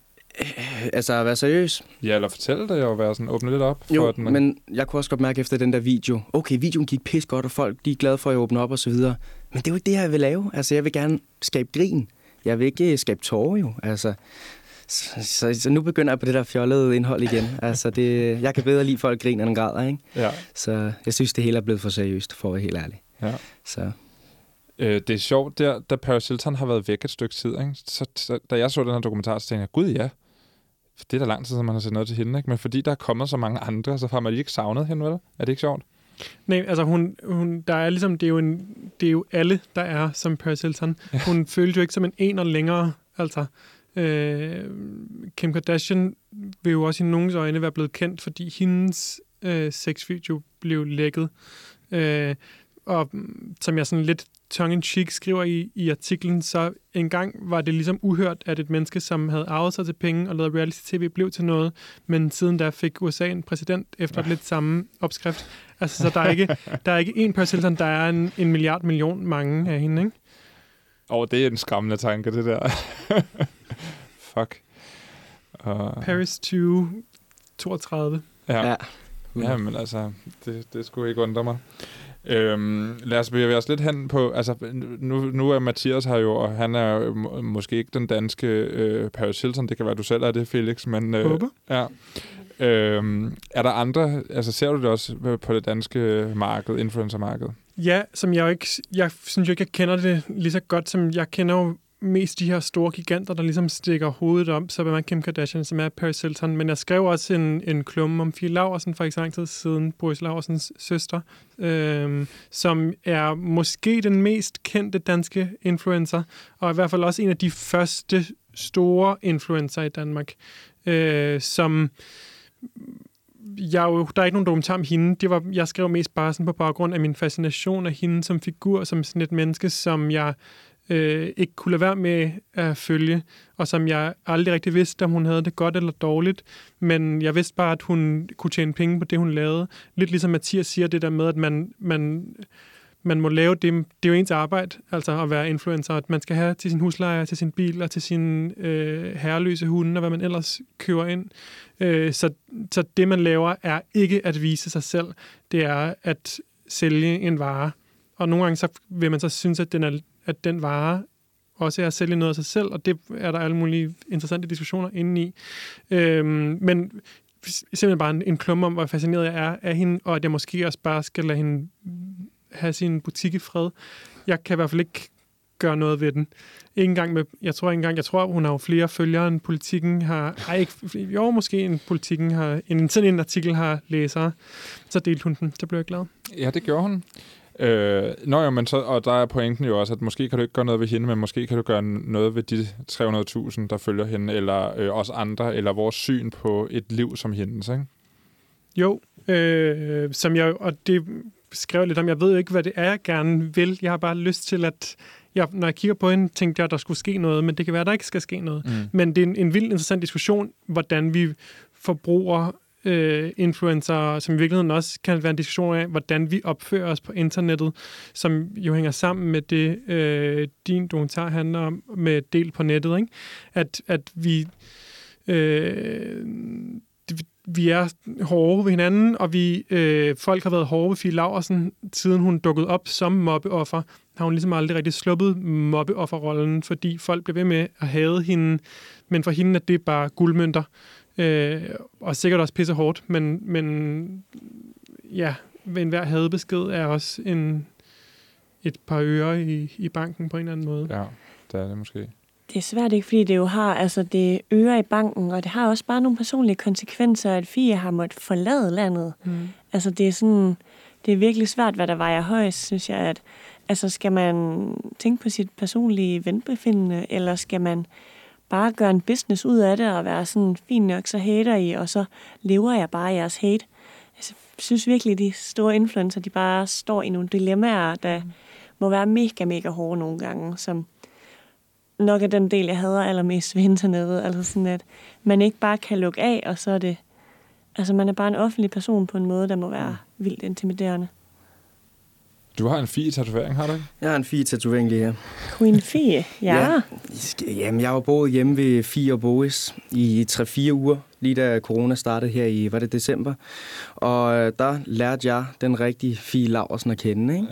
Altså, at være seriøs. Ja, eller fortælle det, og være sådan, åbne lidt op? Jo, for, at man, men jeg kunne også godt mærke efter den der video, okay, videoen gik pis godt, og folk de er glade for at jeg åbner op og så videre. Men det er jo ikke det, jeg vil lave. Altså, jeg vil gerne skabe grin. Jeg vil ikke øh, skabe tårer jo. Altså, så, så, så, nu begynder jeg på det der fjollede indhold igen. Altså, det, jeg kan bedre lide folk griner end græder, ikke? Ja. Så jeg synes, det hele er blevet for seriøst, for at være helt ærlig. Ja. Så Øh, det er sjovt, der, da Paris Hilton har været væk et stykke tid, ikke? Så, så, da jeg så den her dokumentar, så tænkte jeg, gud ja, det er da lang tid, siden man har set noget til hende, ikke? Men fordi der er kommet så mange andre, så har man ikke savnet hende, vel? Er det ikke sjovt? Nej, altså hun, hun, der er ligesom, det er, jo en, det er jo alle, der er som Paris Hilton. Ja. Hun følte jo ikke som en ener længere, altså. Øh, Kim Kardashian vil jo også i nogens øjne være blevet kendt, fordi hendes øh, sexvideo blev lækket. Øh, og som jeg sådan lidt tongue-in-cheek skriver i, i artiklen, så engang var det ligesom uhørt, at et menneske, som havde arvet sig til penge og lavet reality-tv, blev til noget, men siden da fik USA en præsident efter lidt samme opskrift. Altså, så der er ikke, der er ikke én Hilton, der er en, en milliard million mange af hende, ikke? Og det er en skræmmende tanke, det der. Fuck. Uh, Paris 2032. ja. ja. ja, men altså, det, det skulle ikke undre mig. Øhm, lad os bevæge os lidt hen på, altså nu, nu er Mathias her jo, og han er må- måske ikke den danske øh, Paris Hilton, det kan være, du selv er det, Felix, men øh, Håber. Ja. Øhm, er der andre, altså ser du det også på det danske marked, influencermarked? Ja, som jeg jo ikke, jeg synes jo ikke, jeg kender det lige så godt, som jeg kender jo mest de her store giganter, der ligesom stikker hovedet om, så er man Kim Kardashian, som er Paris Hilton. Men jeg skrev også en, en klumme om Fie Laversen for ikke så lang tid siden, Boris Laversens søster, øhm, som er måske den mest kendte danske influencer, og i hvert fald også en af de første store influencer i Danmark, øh, som jeg jo, der er ikke nogen dokumentar om hende. Det var, jeg skrev mest bare sådan på baggrund af min fascination af hende som figur, som sådan et menneske, som jeg øh, ikke kunne lade være med at følge, og som jeg aldrig rigtig vidste, om hun havde det godt eller dårligt. Men jeg vidste bare, at hun kunne tjene penge på det, hun lavede. Lidt ligesom Mathias siger det der med, at man, man, man må lave det. Det er jo ens arbejde, altså at være influencer. At man skal have til sin husleje, til sin bil og til sin øh, herreløse hunde, og hvad man ellers køber ind. Øh, så, så det, man laver, er ikke at vise sig selv. Det er at sælge en vare. Og nogle gange så vil man så synes, at den, er, at den vare også er at sælge noget af sig selv, og det er der alle mulige interessante diskussioner inde i. Øhm, men simpelthen bare en, en klumme om, hvor fascineret jeg er af hende, og at jeg måske også bare skal lade hende have sin butik i fred. Jeg kan i hvert fald ikke gøre noget ved den. Ikke engang med, jeg tror ikke engang, jeg tror, hun har jo flere følgere end politikken har, ej, ikke, jo, måske en politikken har, en, sådan en artikel har læsere. Så delte hun den, så blev jeg glad. Ja, det gjorde hun. Øh, nå jo, men så, og der er pointen jo også, at måske kan du ikke gøre noget ved hende, men måske kan du gøre noget ved de 300.000, der følger hende, eller øh, os andre, eller vores syn på et liv som hendes, ikke? Jo, øh, som jeg, og det skrev lidt om, jeg ved ikke, hvad det er, jeg gerne vil. Jeg har bare lyst til, at jeg, når jeg kigger på hende, tænkte jeg, at der skulle ske noget, men det kan være, at der ikke skal ske noget. Mm. Men det er en, en vild interessant diskussion, hvordan vi forbruger øh, influencer, som i virkeligheden også kan være en diskussion af, hvordan vi opfører os på internettet, som jo hænger sammen med det, øh, din dokumentar handler om, med del på nettet. Ikke? At, at vi... Øh, vi er hårde ved hinanden, og vi øh, folk har været hårde ved Fie Laversen, siden hun dukkede op som mobbeoffer, har hun ligesom aldrig rigtig sluppet mobbeofferrollen, fordi folk bliver ved med at hade hende, men for hende er det bare guldmønter, øh, og sikkert også pisse hårdt, men, men ja, ved enhver hadebesked er også en, et par øre i, i banken på en eller anden måde. Ja, det er det måske. Det er svært ikke, fordi det jo har, altså det øger i banken, og det har også bare nogle personlige konsekvenser, at Fie har måttet forlade landet. Mm. Altså det er sådan, det er virkelig svært, hvad der vejer højst, synes jeg, at altså skal man tænke på sit personlige venbefindende, eller skal man bare gøre en business ud af det, og være sådan fin nok, så hater I, og så lever jeg bare jeres hate. Altså, jeg synes virkelig, de store influencer, de bare står i nogle dilemmaer, der må være mega, mega hårde nogle gange, som nok er den del, jeg hader allermest ved internettet. Altså sådan, at man ikke bare kan lukke af, og så er det... Altså, man er bare en offentlig person på en måde, der må være vildt intimiderende. Du har en fin tatovering, har du ikke? Jeg har en fin tatovering lige her. Queen Fie, ja. Ja. Jamen, jeg var boet hjemme ved Fie og Boris i 3-4 uger, lige da corona startede her i, var det december. Og øh, der lærte jeg den rigtige Fie Laversen at kende, ikke?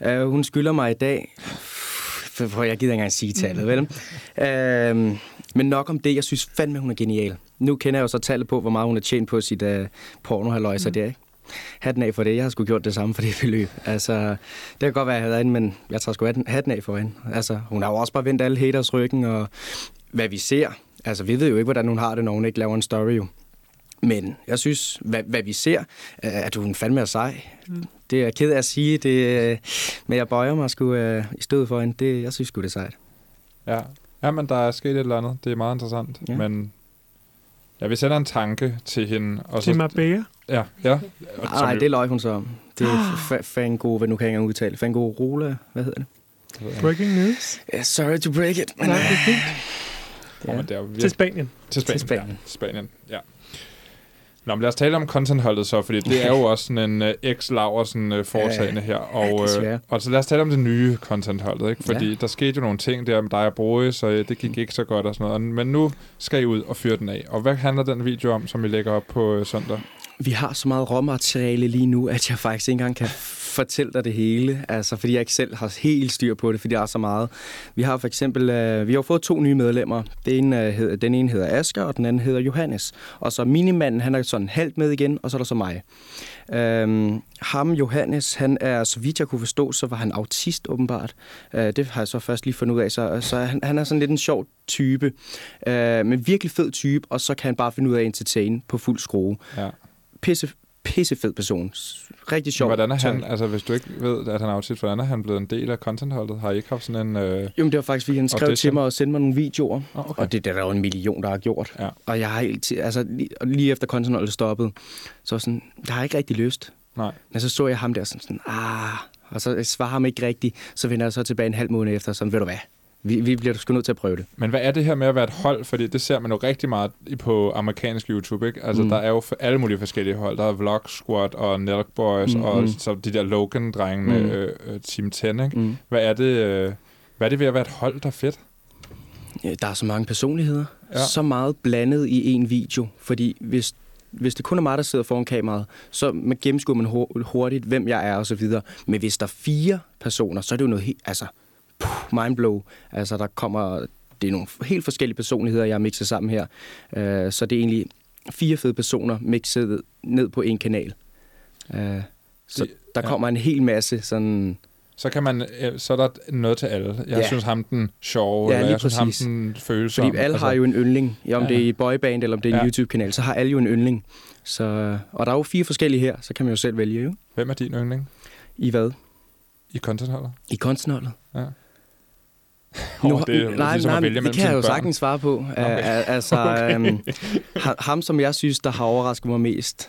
Ja. Uh, hun skylder mig i dag, for for jeg gider ikke engang sige tallet, vel? Uh, men nok om det, jeg synes fandme, hun er genial. Nu kender jeg jo så tallet på, hvor meget hun har tjent på sit uh, pornohaløjser mm. der, ikke? Hatten af for det. Jeg har sgu gjort det samme for det beløb. Altså, det kan godt være, at jeg havde men jeg tager sgu hatten- af for hende. Altså, hun har jo også bare vendt alle haters ryggen, og hvad vi ser. Altså, vi ved jo ikke, hvordan hun har det, når hun ikke laver en story, jo. Men jeg synes, hvad, hvad vi ser, er, at hun fandme er sej. Mm. Det er jeg ked af at sige, det, øh, men jeg bøjer mig sgu uh, i stedet for hende. Det, jeg synes sgu, det er sejt. Ja. ja, men der er sket et eller andet. Det er meget interessant. Ja. Men ja, vi sender en tanke til hende. Og Til Marbella. Ja, ja. Nej, det løg hun så om. Det er fa- Fango, hvad nu kan jeg ikke udtale. Fango Rola, hvad hedder det? Breaking news. Yeah, sorry to break it. Men, Nej, det er fint. Åh, men det er virkelig- Til Spanien. Til Spanien. Til Spanien. Ja, Spanien, ja. Nå, men lad os tale om contentholdet så, fordi det er jo også sådan en uh, ex-Laversen uh, foretagende her. Og, desværre. øh, og så lad os tale om det nye contentholdet, ikke? Fordi Ja. der skete jo nogle ting der med dig og Broe, så øh, det gik ikke så godt og sådan noget. Men nu skal I ud og fyre den af. Og hvad handler den video om, som vi lægger op på øh, søndag? Vi har så meget råmateriale lige nu, at jeg faktisk ikke engang kan fortælle dig det hele. Altså, fordi jeg ikke selv har helt styr på det, fordi der er så meget. Vi har for eksempel, øh, vi har fået to nye medlemmer. Den ene, øh, hedder, den ene hedder Asger, og den anden hedder Johannes. Og så minimanden, han er sådan halvt med igen, og så er der så mig. Øhm, ham, Johannes, han er, så vidt jeg kunne forstå, så var han autist åbenbart. Øh, det har jeg så først lige fundet ud af. Så, så han, han er sådan lidt en sjov type, øh, men virkelig fed type, og så kan han bare finde ud af at entertain på fuld skrue Ja pisse, pisse fed person. Rigtig sjov. Hvordan er han, altså hvis du ikke ved, at han er autist, hvordan er han blevet en del af contentholdet? Har I ikke haft sådan en... Øh... Jo, men det var faktisk, fordi han skrev til mig og sendte mig nogle videoer. Oh, okay. Og det, det er der jo en million, der har gjort. Ja. Og jeg har helt, altså lige, lige efter kontinentet stoppede, så sådan, jeg har ikke rigtig lyst. Nej. Men så så jeg ham der sådan, sådan ah, og så svarer ham ikke rigtigt. Så vender jeg så tilbage en halv måned efter, sådan, ved du hvad, vi, vi bliver sgu nødt til at prøve det. Men hvad er det her med at være et hold? Fordi det ser man jo rigtig meget på amerikansk YouTube, ikke? Altså, mm. Der er jo for alle mulige forskellige hold. Der er Vlog Squad og Nelk Boys mm, og mm. så de der Logan-drengene, mm. Øh, øh, Team 10, ikke? Mm. Hvad er det, øh, hvad er det ved at være et hold, der er fedt? Der er så mange personligheder. Ja. Så meget blandet i en video. Fordi hvis, hvis det kun er mig, der sidder foran kameraet, så man gennemskuer man hur- hurtigt, hvem jeg er og så videre. Men hvis der er fire personer, så er det jo noget helt... Altså, puh, mindblow. Altså, der kommer... Det er nogle helt forskellige personligheder, jeg har mixet sammen her. Uh, så det er egentlig fire fede personer mixet ned på en kanal. Uh, så Det- der ja. kommer en hel masse sådan... Så, kan man, øh, så er der noget til alle. Jeg Ja. synes ham den sjove, Ja, eller jeg synes ham præcis. den følsomme. Fordi alle har jo en yndling. Ja, om Ja. ja. det er i boyband eller om det er en Ja. ja. YouTube-kanal, så har alle jo en yndling. Så, og der er jo fire forskellige her, så kan man jo selv vælge jo. Hvem er din yndling I hvad? i contentholdet? I kunstnerholdet. Ja. Nu- Oh, det nej, ligesom nej, det kan jeg jo børn. sagtens svare på. Okay. Okay. Altså, okay. Um, ham, som jeg synes, der har overrasket mig mest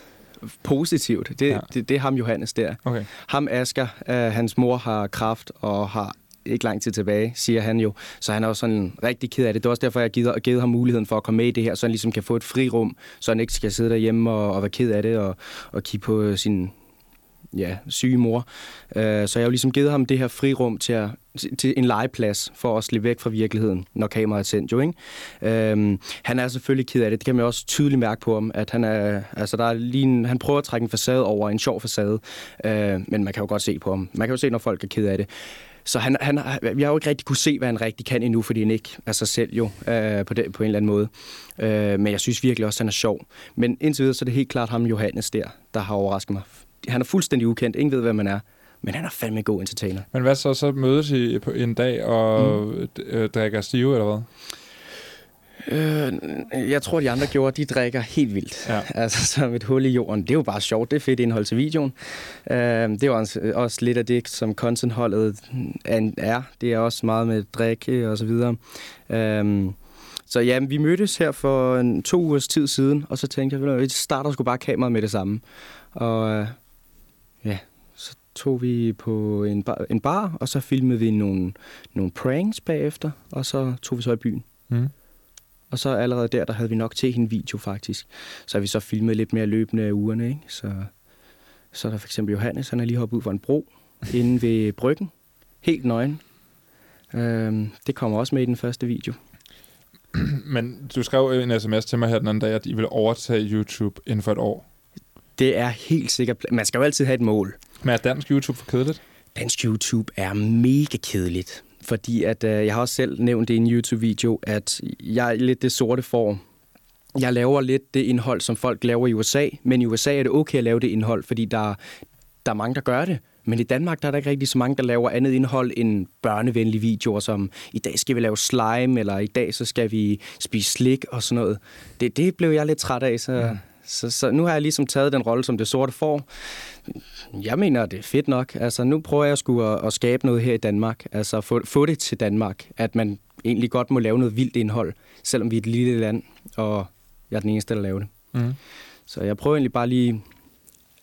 positivt, det, Ja. det, det er ham Johannes der. Okay. Ham Asger, uh, hans mor har kraft og har ikke lang tid tilbage, siger han jo. Så han er jo sådan rigtig ked af det. Det er også derfor, jeg har givet, givet ham muligheden for at komme med i det her, så han ligesom kan få et frirum, så han ikke skal sidde derhjemme og, og være ked af det og, og kigge på sin ja, syge mor. Uh, så jeg har jo ligesom givet ham det her frirum til, at, til en legeplads for at slippe væk fra virkeligheden, når kameraet er tændt jo, ikke? Uh, han er selvfølgelig ked af det. Det kan man også tydeligt mærke på ham, at han er, altså der er lige en, han prøver at trække en facade over, en sjov facade, uh, men man kan jo godt se på ham. Man kan jo se, når folk er ked af det. Så han, han, vi jeg har jo ikke rigtig kunne se, hvad han rigtig kan endnu, fordi han ikke er sig selv jo, øh, på, det, på en eller anden måde. Øh, men jeg synes virkelig også, at han er sjov. Men indtil videre, så er det helt klart ham, Johannes der, der har overrasket mig. Han er fuldstændig ukendt. Ingen ved, hvem man er. Men han er fandme en god entertainer. Men hvad så? Så mødes I på en dag og mm. øh, drikker stive, eller hvad? Øh, jeg tror, de andre gjorde, de drikker helt vildt. Ja. Altså som et hul i jorden. Det er jo bare sjovt. Det er fedt indhold til videoen. Øh, det er jo også, også lidt af det, som contentholdet er. Det er også meget med drikke og så videre. Øh, Så ja, vi mødtes her for en, to ugers tid siden, og så tænkte jeg, at vi starter sgu bare kameraet med det samme. Og øh, ja, så tog vi på en bar, en bar og så filmede vi nogle, nogle pranks bagefter, og så tog vi så i byen. Mm. Og så allerede der, der havde vi nok til en video faktisk. Så har vi så filmet lidt mere løbende af ugerne, ikke? Så, så er der for eksempel Johannes, han er lige hoppet ud fra en bro inde ved bryggen. Helt nøgen. Øhm, det kommer også med i den første video. Men du skrev en sms til mig her den anden dag, at I vil overtage YouTube inden for et år. Det er helt sikkert... Man skal jo altid have et mål. Men er dansk YouTube for kedeligt? Dansk YouTube er mega kedeligt. Fordi at, øh, jeg har også selv nævnt det i en YouTube-video, at jeg er lidt det sorte form. Jeg laver lidt det indhold, som folk laver i USA, men i USA er det okay at lave det indhold, fordi der, der er mange, der gør det. Men i Danmark der er der ikke rigtig så mange, der laver andet indhold end børnevenlige videoer, som i dag skal vi lave slime, eller i dag så skal vi spise slik og sådan noget. Det, det blev jeg lidt træt af, så, mm. Så, så nu har jeg ligesom taget den rolle, som det sorte får. Jeg mener, det er fedt nok. Altså, nu prøver jeg sgu at, at skabe noget her i Danmark. Altså, få, få det til Danmark. At man egentlig godt må lave noget vildt indhold, selvom vi er et lille land, og jeg er den eneste, der laver det. Mm. Så jeg prøver egentlig bare lige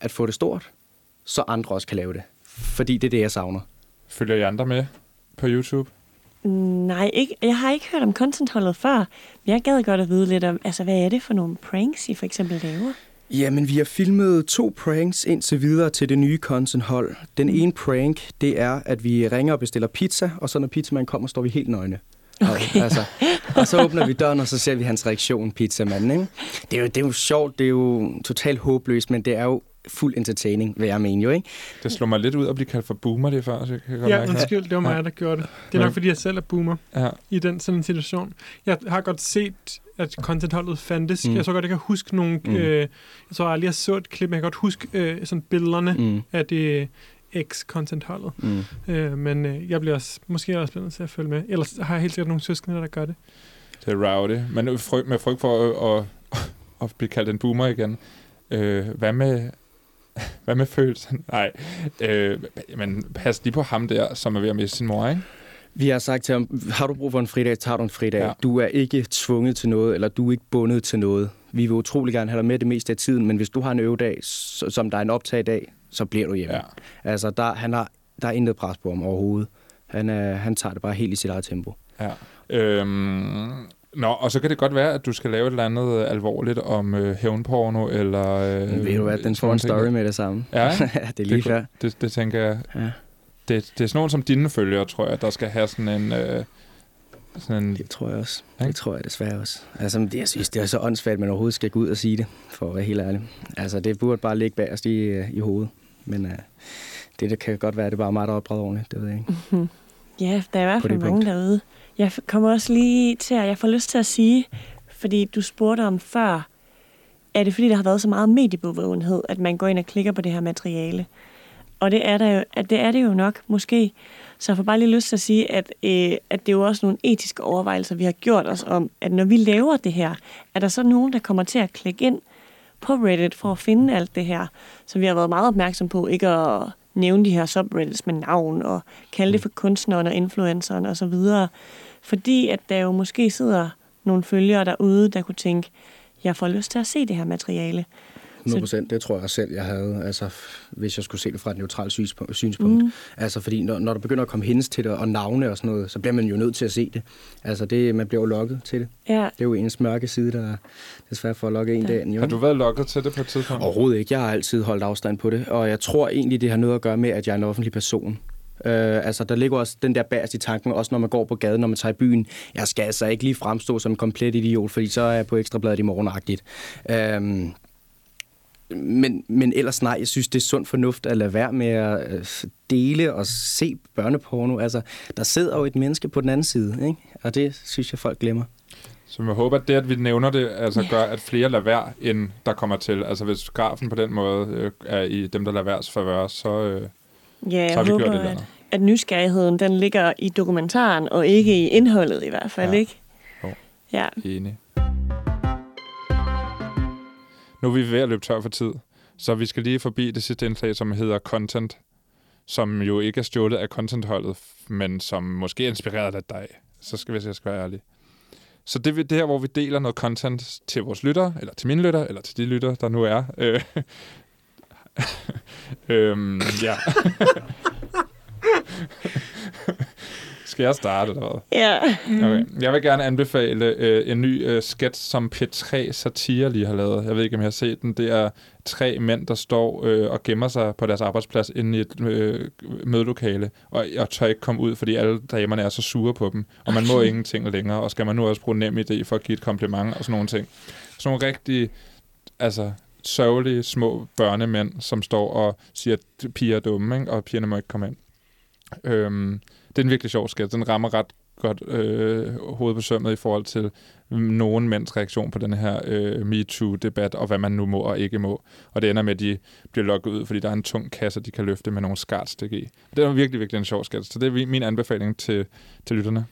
at få det stort, så andre også kan lave det. Fordi det er det, jeg savner. Følger I andre med på YouTube? Nej, ikke, jeg har ikke hørt om contentholdet før, men jeg gad godt at vide lidt om, altså hvad er det for nogle pranks, I for eksempel laver? Jamen, vi har filmet to pranks indtil videre til det nye contenthold. Den ene prank, det er, at vi ringer og bestiller pizza, og så når pizzamanden kommer, står vi helt nøgne. Okay. Og, altså, og så åbner vi døren, og så ser vi hans reaktion, pizzamanden. Ikke? Det, er jo, det er jo sjovt, det er jo totalt håbløst, men det er jo fuld entertaining, vil jeg mene jo, ikke? Det slår mig lidt ud at blive kaldt for boomer det før, så jeg kan godt Ja, mærke. undskyld, det var mig, der gjorde det. Det er nok, fordi jeg selv er boomer Ja. i den sådan en situation. Jeg har godt set, at contentholdet fandtes. Mm. Jeg så godt, jeg kan huske nogle... Mm. Øh, jeg tror aldrig, jeg så et klip, men jeg kan godt huske øh, sådan billederne mm. Af det ex-contentholdet. mm. Øh, men øh, jeg bliver også, måske også nødt til at følge med. Ellers har jeg helt sikkert nogle søskende, der gør det. Det er rowdy. Men fryg, med frygt for at, at, at blive kaldt en boomer igen. Øh, hvad med... Hvad med følelsen? Nej. Øh, men pas lige på ham der, som er ved at miste sin mor, ikke? Vi har sagt til ham, har du brug for en fridag, tager du en fridag. Ja. Du er ikke tvunget til noget, eller du er ikke bundet til noget. Vi vil utrolig gerne have dig med det meste af tiden, men hvis du har en øvedag, som der er en optagdag, så bliver du hjemme. Ja. Altså, der, han har, der er intet pres på ham overhovedet. Han, er, han tager det bare helt i sit eget tempo. Ja. Øhm, nå, og så kan det godt være, at du skal lave et eller andet alvorligt om øh, hævnporno, eller... Øh, Øh, Ved du hvad, den får en ting. story med det samme. Ja, ja det er lige det, før. det, det tænker jeg. Ja. Det, det er sådan nogen som dine følgere, tror jeg, der skal have sådan en... Øh, sådan en Det tror jeg også. Ikke? Det tror jeg desværre også. Altså, det, jeg synes, det er så åndssvagt, at man overhovedet skal gå ud og sige det, for at være helt ærlig. Altså, det burde bare ligge bagerst i, øh, i hovedet. Men uh, det, det kan godt være, at det bare er mig, der er ordentligt. Det ved jeg ikke. Mhm. Ja, der er i hvert fald mange punkt. derude. Jeg kommer også lige til, at jeg får lyst til at sige, fordi du spurgte om før, er det fordi, der har været så meget mediebevågenhed, at man går ind og klikker på det her materiale? Og det er, der jo, at det er det jo nok, måske. Så jeg får bare lige lyst til at sige, at, øh, at det er jo også nogle etiske overvejelser, vi har gjort os om, at når vi laver det her, er der så nogen, der kommer til at klikke ind på Reddit for at finde alt det her. Så vi har været meget opmærksom på ikke at nævne de her subreddits med navn og kalde det for kunstneren og influenceren og så videre. Fordi at der jo måske sidder nogle følgere derude, der kunne tænke, jeg får lyst til at se det her materiale. 100 procent, det tror jeg selv, jeg havde, altså, hvis jeg skulle se det fra et neutralt synspunkt. synspunkt. Mm. Altså, fordi når, når der begynder at komme hendes til det, og navne og sådan noget, så bliver man jo nødt til at se det. Altså, det, man bliver jo lokket til det. Ja, Det er jo ens mørke side, der desværre får lukket en Ja. dag. Jo. Har du været lukket til det på et tidspunkt? Overhovedet ikke. Jeg har altid holdt afstand på det, og jeg tror egentlig, det har noget at gøre med, at jeg er en offentlig person. Øh, altså, der ligger også den der bærst i tanken, også når man går på gaden, når man tager i byen. Jeg skal altså ikke lige fremstå som en komplet idiot, fordi så er jeg på ekstrabladet i morgenagtigt. Øh, men, men ellers nej, jeg synes, det er sund fornuft at lade være med at øh, dele og se børneporno. Altså, der sidder jo et menneske på den anden side, ikke? og det synes jeg, folk glemmer. Så jeg håber, at det, at vi nævner det, altså gør, at flere lader være, end der kommer til. Altså hvis grafen på den måde øh, er i dem, der lader værs favør, så, øh, ja så har jeg vi gjort håber, det eller at, at nysgerrigheden den ligger i dokumentaren, og ikke i indholdet i hvert fald, Ja. ikke? Jo. Ja, Enig. Nu er vi ved at løbe tør for tid, så vi skal lige forbi det sidste indslag, som hedder Content, som jo ikke er stjålet af contentholdet, men som måske er inspireret af dig. Så skal vi se, jeg skal være ærlig. Så det er det her, hvor vi deler noget content til vores lyttere, eller til mine lyttere, eller til de lyttere, der nu er. Øh, øhm, ja. Skal jeg starte, eller hvad? Ja. Okay. Jeg vil gerne anbefale øh, en ny øh, sketch, som P3 Satire lige har lavet. Jeg ved ikke, om jeg har set den. Det er tre mænd, der står øh, og gemmer sig på deres arbejdsplads inde i et øh, mødelokale, og, og tør ikke komme ud, fordi alle damerne er så sure på dem, og man må ingenting længere, og skal man nu også bruge nem idé for at give et kompliment og sådan nogle ting. Sådan nogle rigtig, altså, sørgelige små børnemænd, som står og siger, at piger er dumme, ikke? og pigerne må ikke komme ind. Øhm, det er en virkelig sjov sketch. Den rammer ret godt øh, hovedet på sømmet i forhold til mm, nogen mænds reaktion på den her øh, MeToo-debat, og hvad man nu må og ikke må. Og det ender med, at de bliver lukket ud, fordi der er en tung kasse, de kan løfte med nogle skartstik i. Det er virkelig, virkelig en sjov sketch. Så det er min anbefaling til, til lytterne.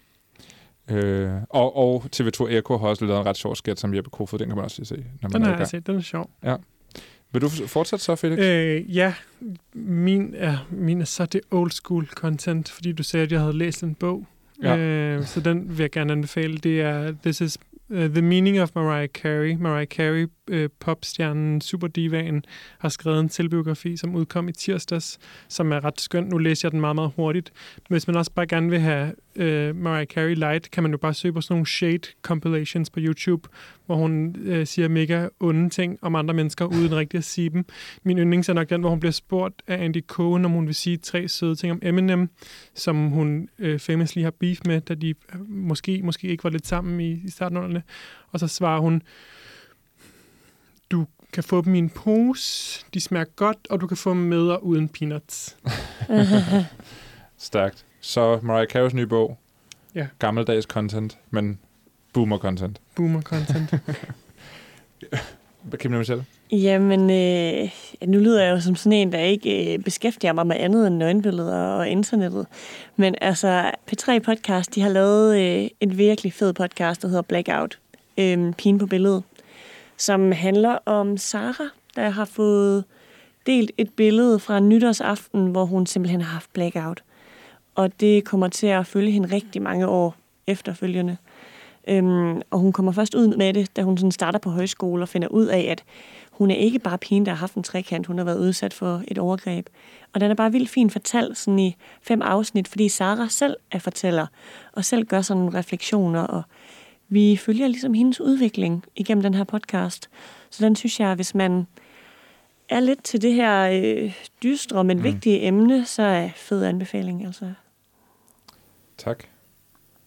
Øh, og, og TV2 Eko har også lavet en ret sjov sketch som Jeppe Kofod. Den kan man også lige se. Når man Den er har jeg gang. set, den er sjov. Vil du fortsætte så, Felix? Øh, ja, min er, min er så det old school content, fordi du sagde, at jeg havde læst en bog. Ja. Øh, så den vil jeg gerne anbefale. Det er This is uh, The Meaning of Mariah Carey. Mariah Carey, øh, popstjernen, superdivaen, har skrevet en selvbiografi, som udkom i tirsdags, som er ret skøn. Nu læser jeg den meget, meget hurtigt. Men hvis man også bare gerne vil have øh, Mariah Carey light, kan man jo bare søge på sådan nogle shade compilations på YouTube, hvor hun øh, siger mega onde ting om andre mennesker, uden rigtig at sige dem. Min yndlings er nok den, hvor hun bliver spurgt af Andy Cohen, om hun vil sige tre søde ting om Eminem, som hun øh, famously har beef med, da de øh, måske, måske ikke var lidt sammen i, i starten. Og så svarer hun, du kan få dem i en pose, de smager godt, og du kan få dem med og uden peanuts. Stærkt. Så Mariah Careys nye bog. Ja. Gammeldags content, men boomer content. Boomer content. Kim Michelle? Jamen, øh, nu lyder jeg jo som sådan en, der ikke øh, beskæftiger mig med andet end nøgenbilleder og internettet. Men altså, P3 Podcast, de har lavet øh, en virkelig fed podcast, der hedder Blackout. Øh, Pigen på billedet. Som handler om Sara, der har fået delt et billede fra nytårsaften, hvor hun simpelthen har haft blackout. Og det kommer til at følge hende rigtig mange år efterfølgende. Øhm, og hun kommer først ud med det, da hun sådan starter på højskole og finder ud af, at hun er ikke bare pigen, der har haft en trekant, hun har været udsat for et overgreb. Og den er bare vildt fint fortalt sådan i fem afsnit, fordi Sara selv er fortæller, og selv gør sådan nogle refleksioner, og vi følger ligesom hendes udvikling igennem den her podcast. Så den synes jeg, hvis man er lidt til det her øh, dystre, men Mm. vigtige emne, så er fed anbefaling. Altså. Tak.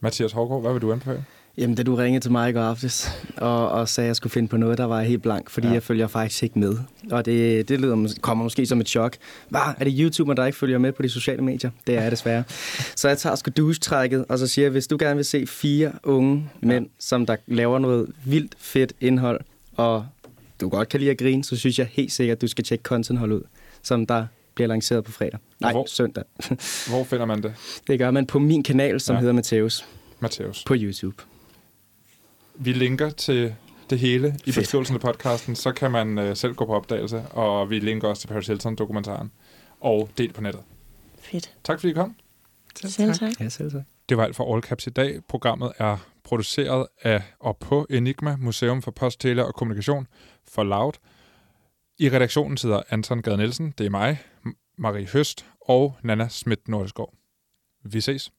Mathias Hårgaard, hvad vil du anbefale? Jamen, da du ringede til mig i går aftes, og, og sagde, at jeg skulle finde på noget, der var helt blank, fordi Ja. jeg følger faktisk ikke med. Og det, det lyder, kommer måske som et chok. Hvad? Er det YouTuber, der ikke følger med på de sociale medier? Det er jeg desværre. Så jeg tager sgu douche-trækket, og så siger jeg, hvis du gerne vil se fire unge Ja. mænd, som der laver noget vildt fedt indhold, og du godt kan lide at grine, så synes jeg helt sikkert, at du skal tjekke Contenthold ud, som der bliver lanceret på fredag. Nej, hvor- søndag. Hvor finder man det? Det gør man på min kanal, som Ja. hedder Mateus Mathias. på YouTube. Vi linker til det hele i Fedt. beskrivelsen af podcasten, så kan man øh, selv gå på opdagelse, og vi linker også til Paris Hilton-dokumentaren. Og del på nettet. Fedt. Tak fordi I kom. Selv tak. Ja, selv tak. Det var alt for All Caps i dag. Programmet er produceret af og på Enigma, Museum for Post, Tele og Kommunikation for Loud. I redaktionen sidder Anton Gade Nielsen, det er mig, Marie Høst og Nana Schmidt Nordeskov. Vi ses.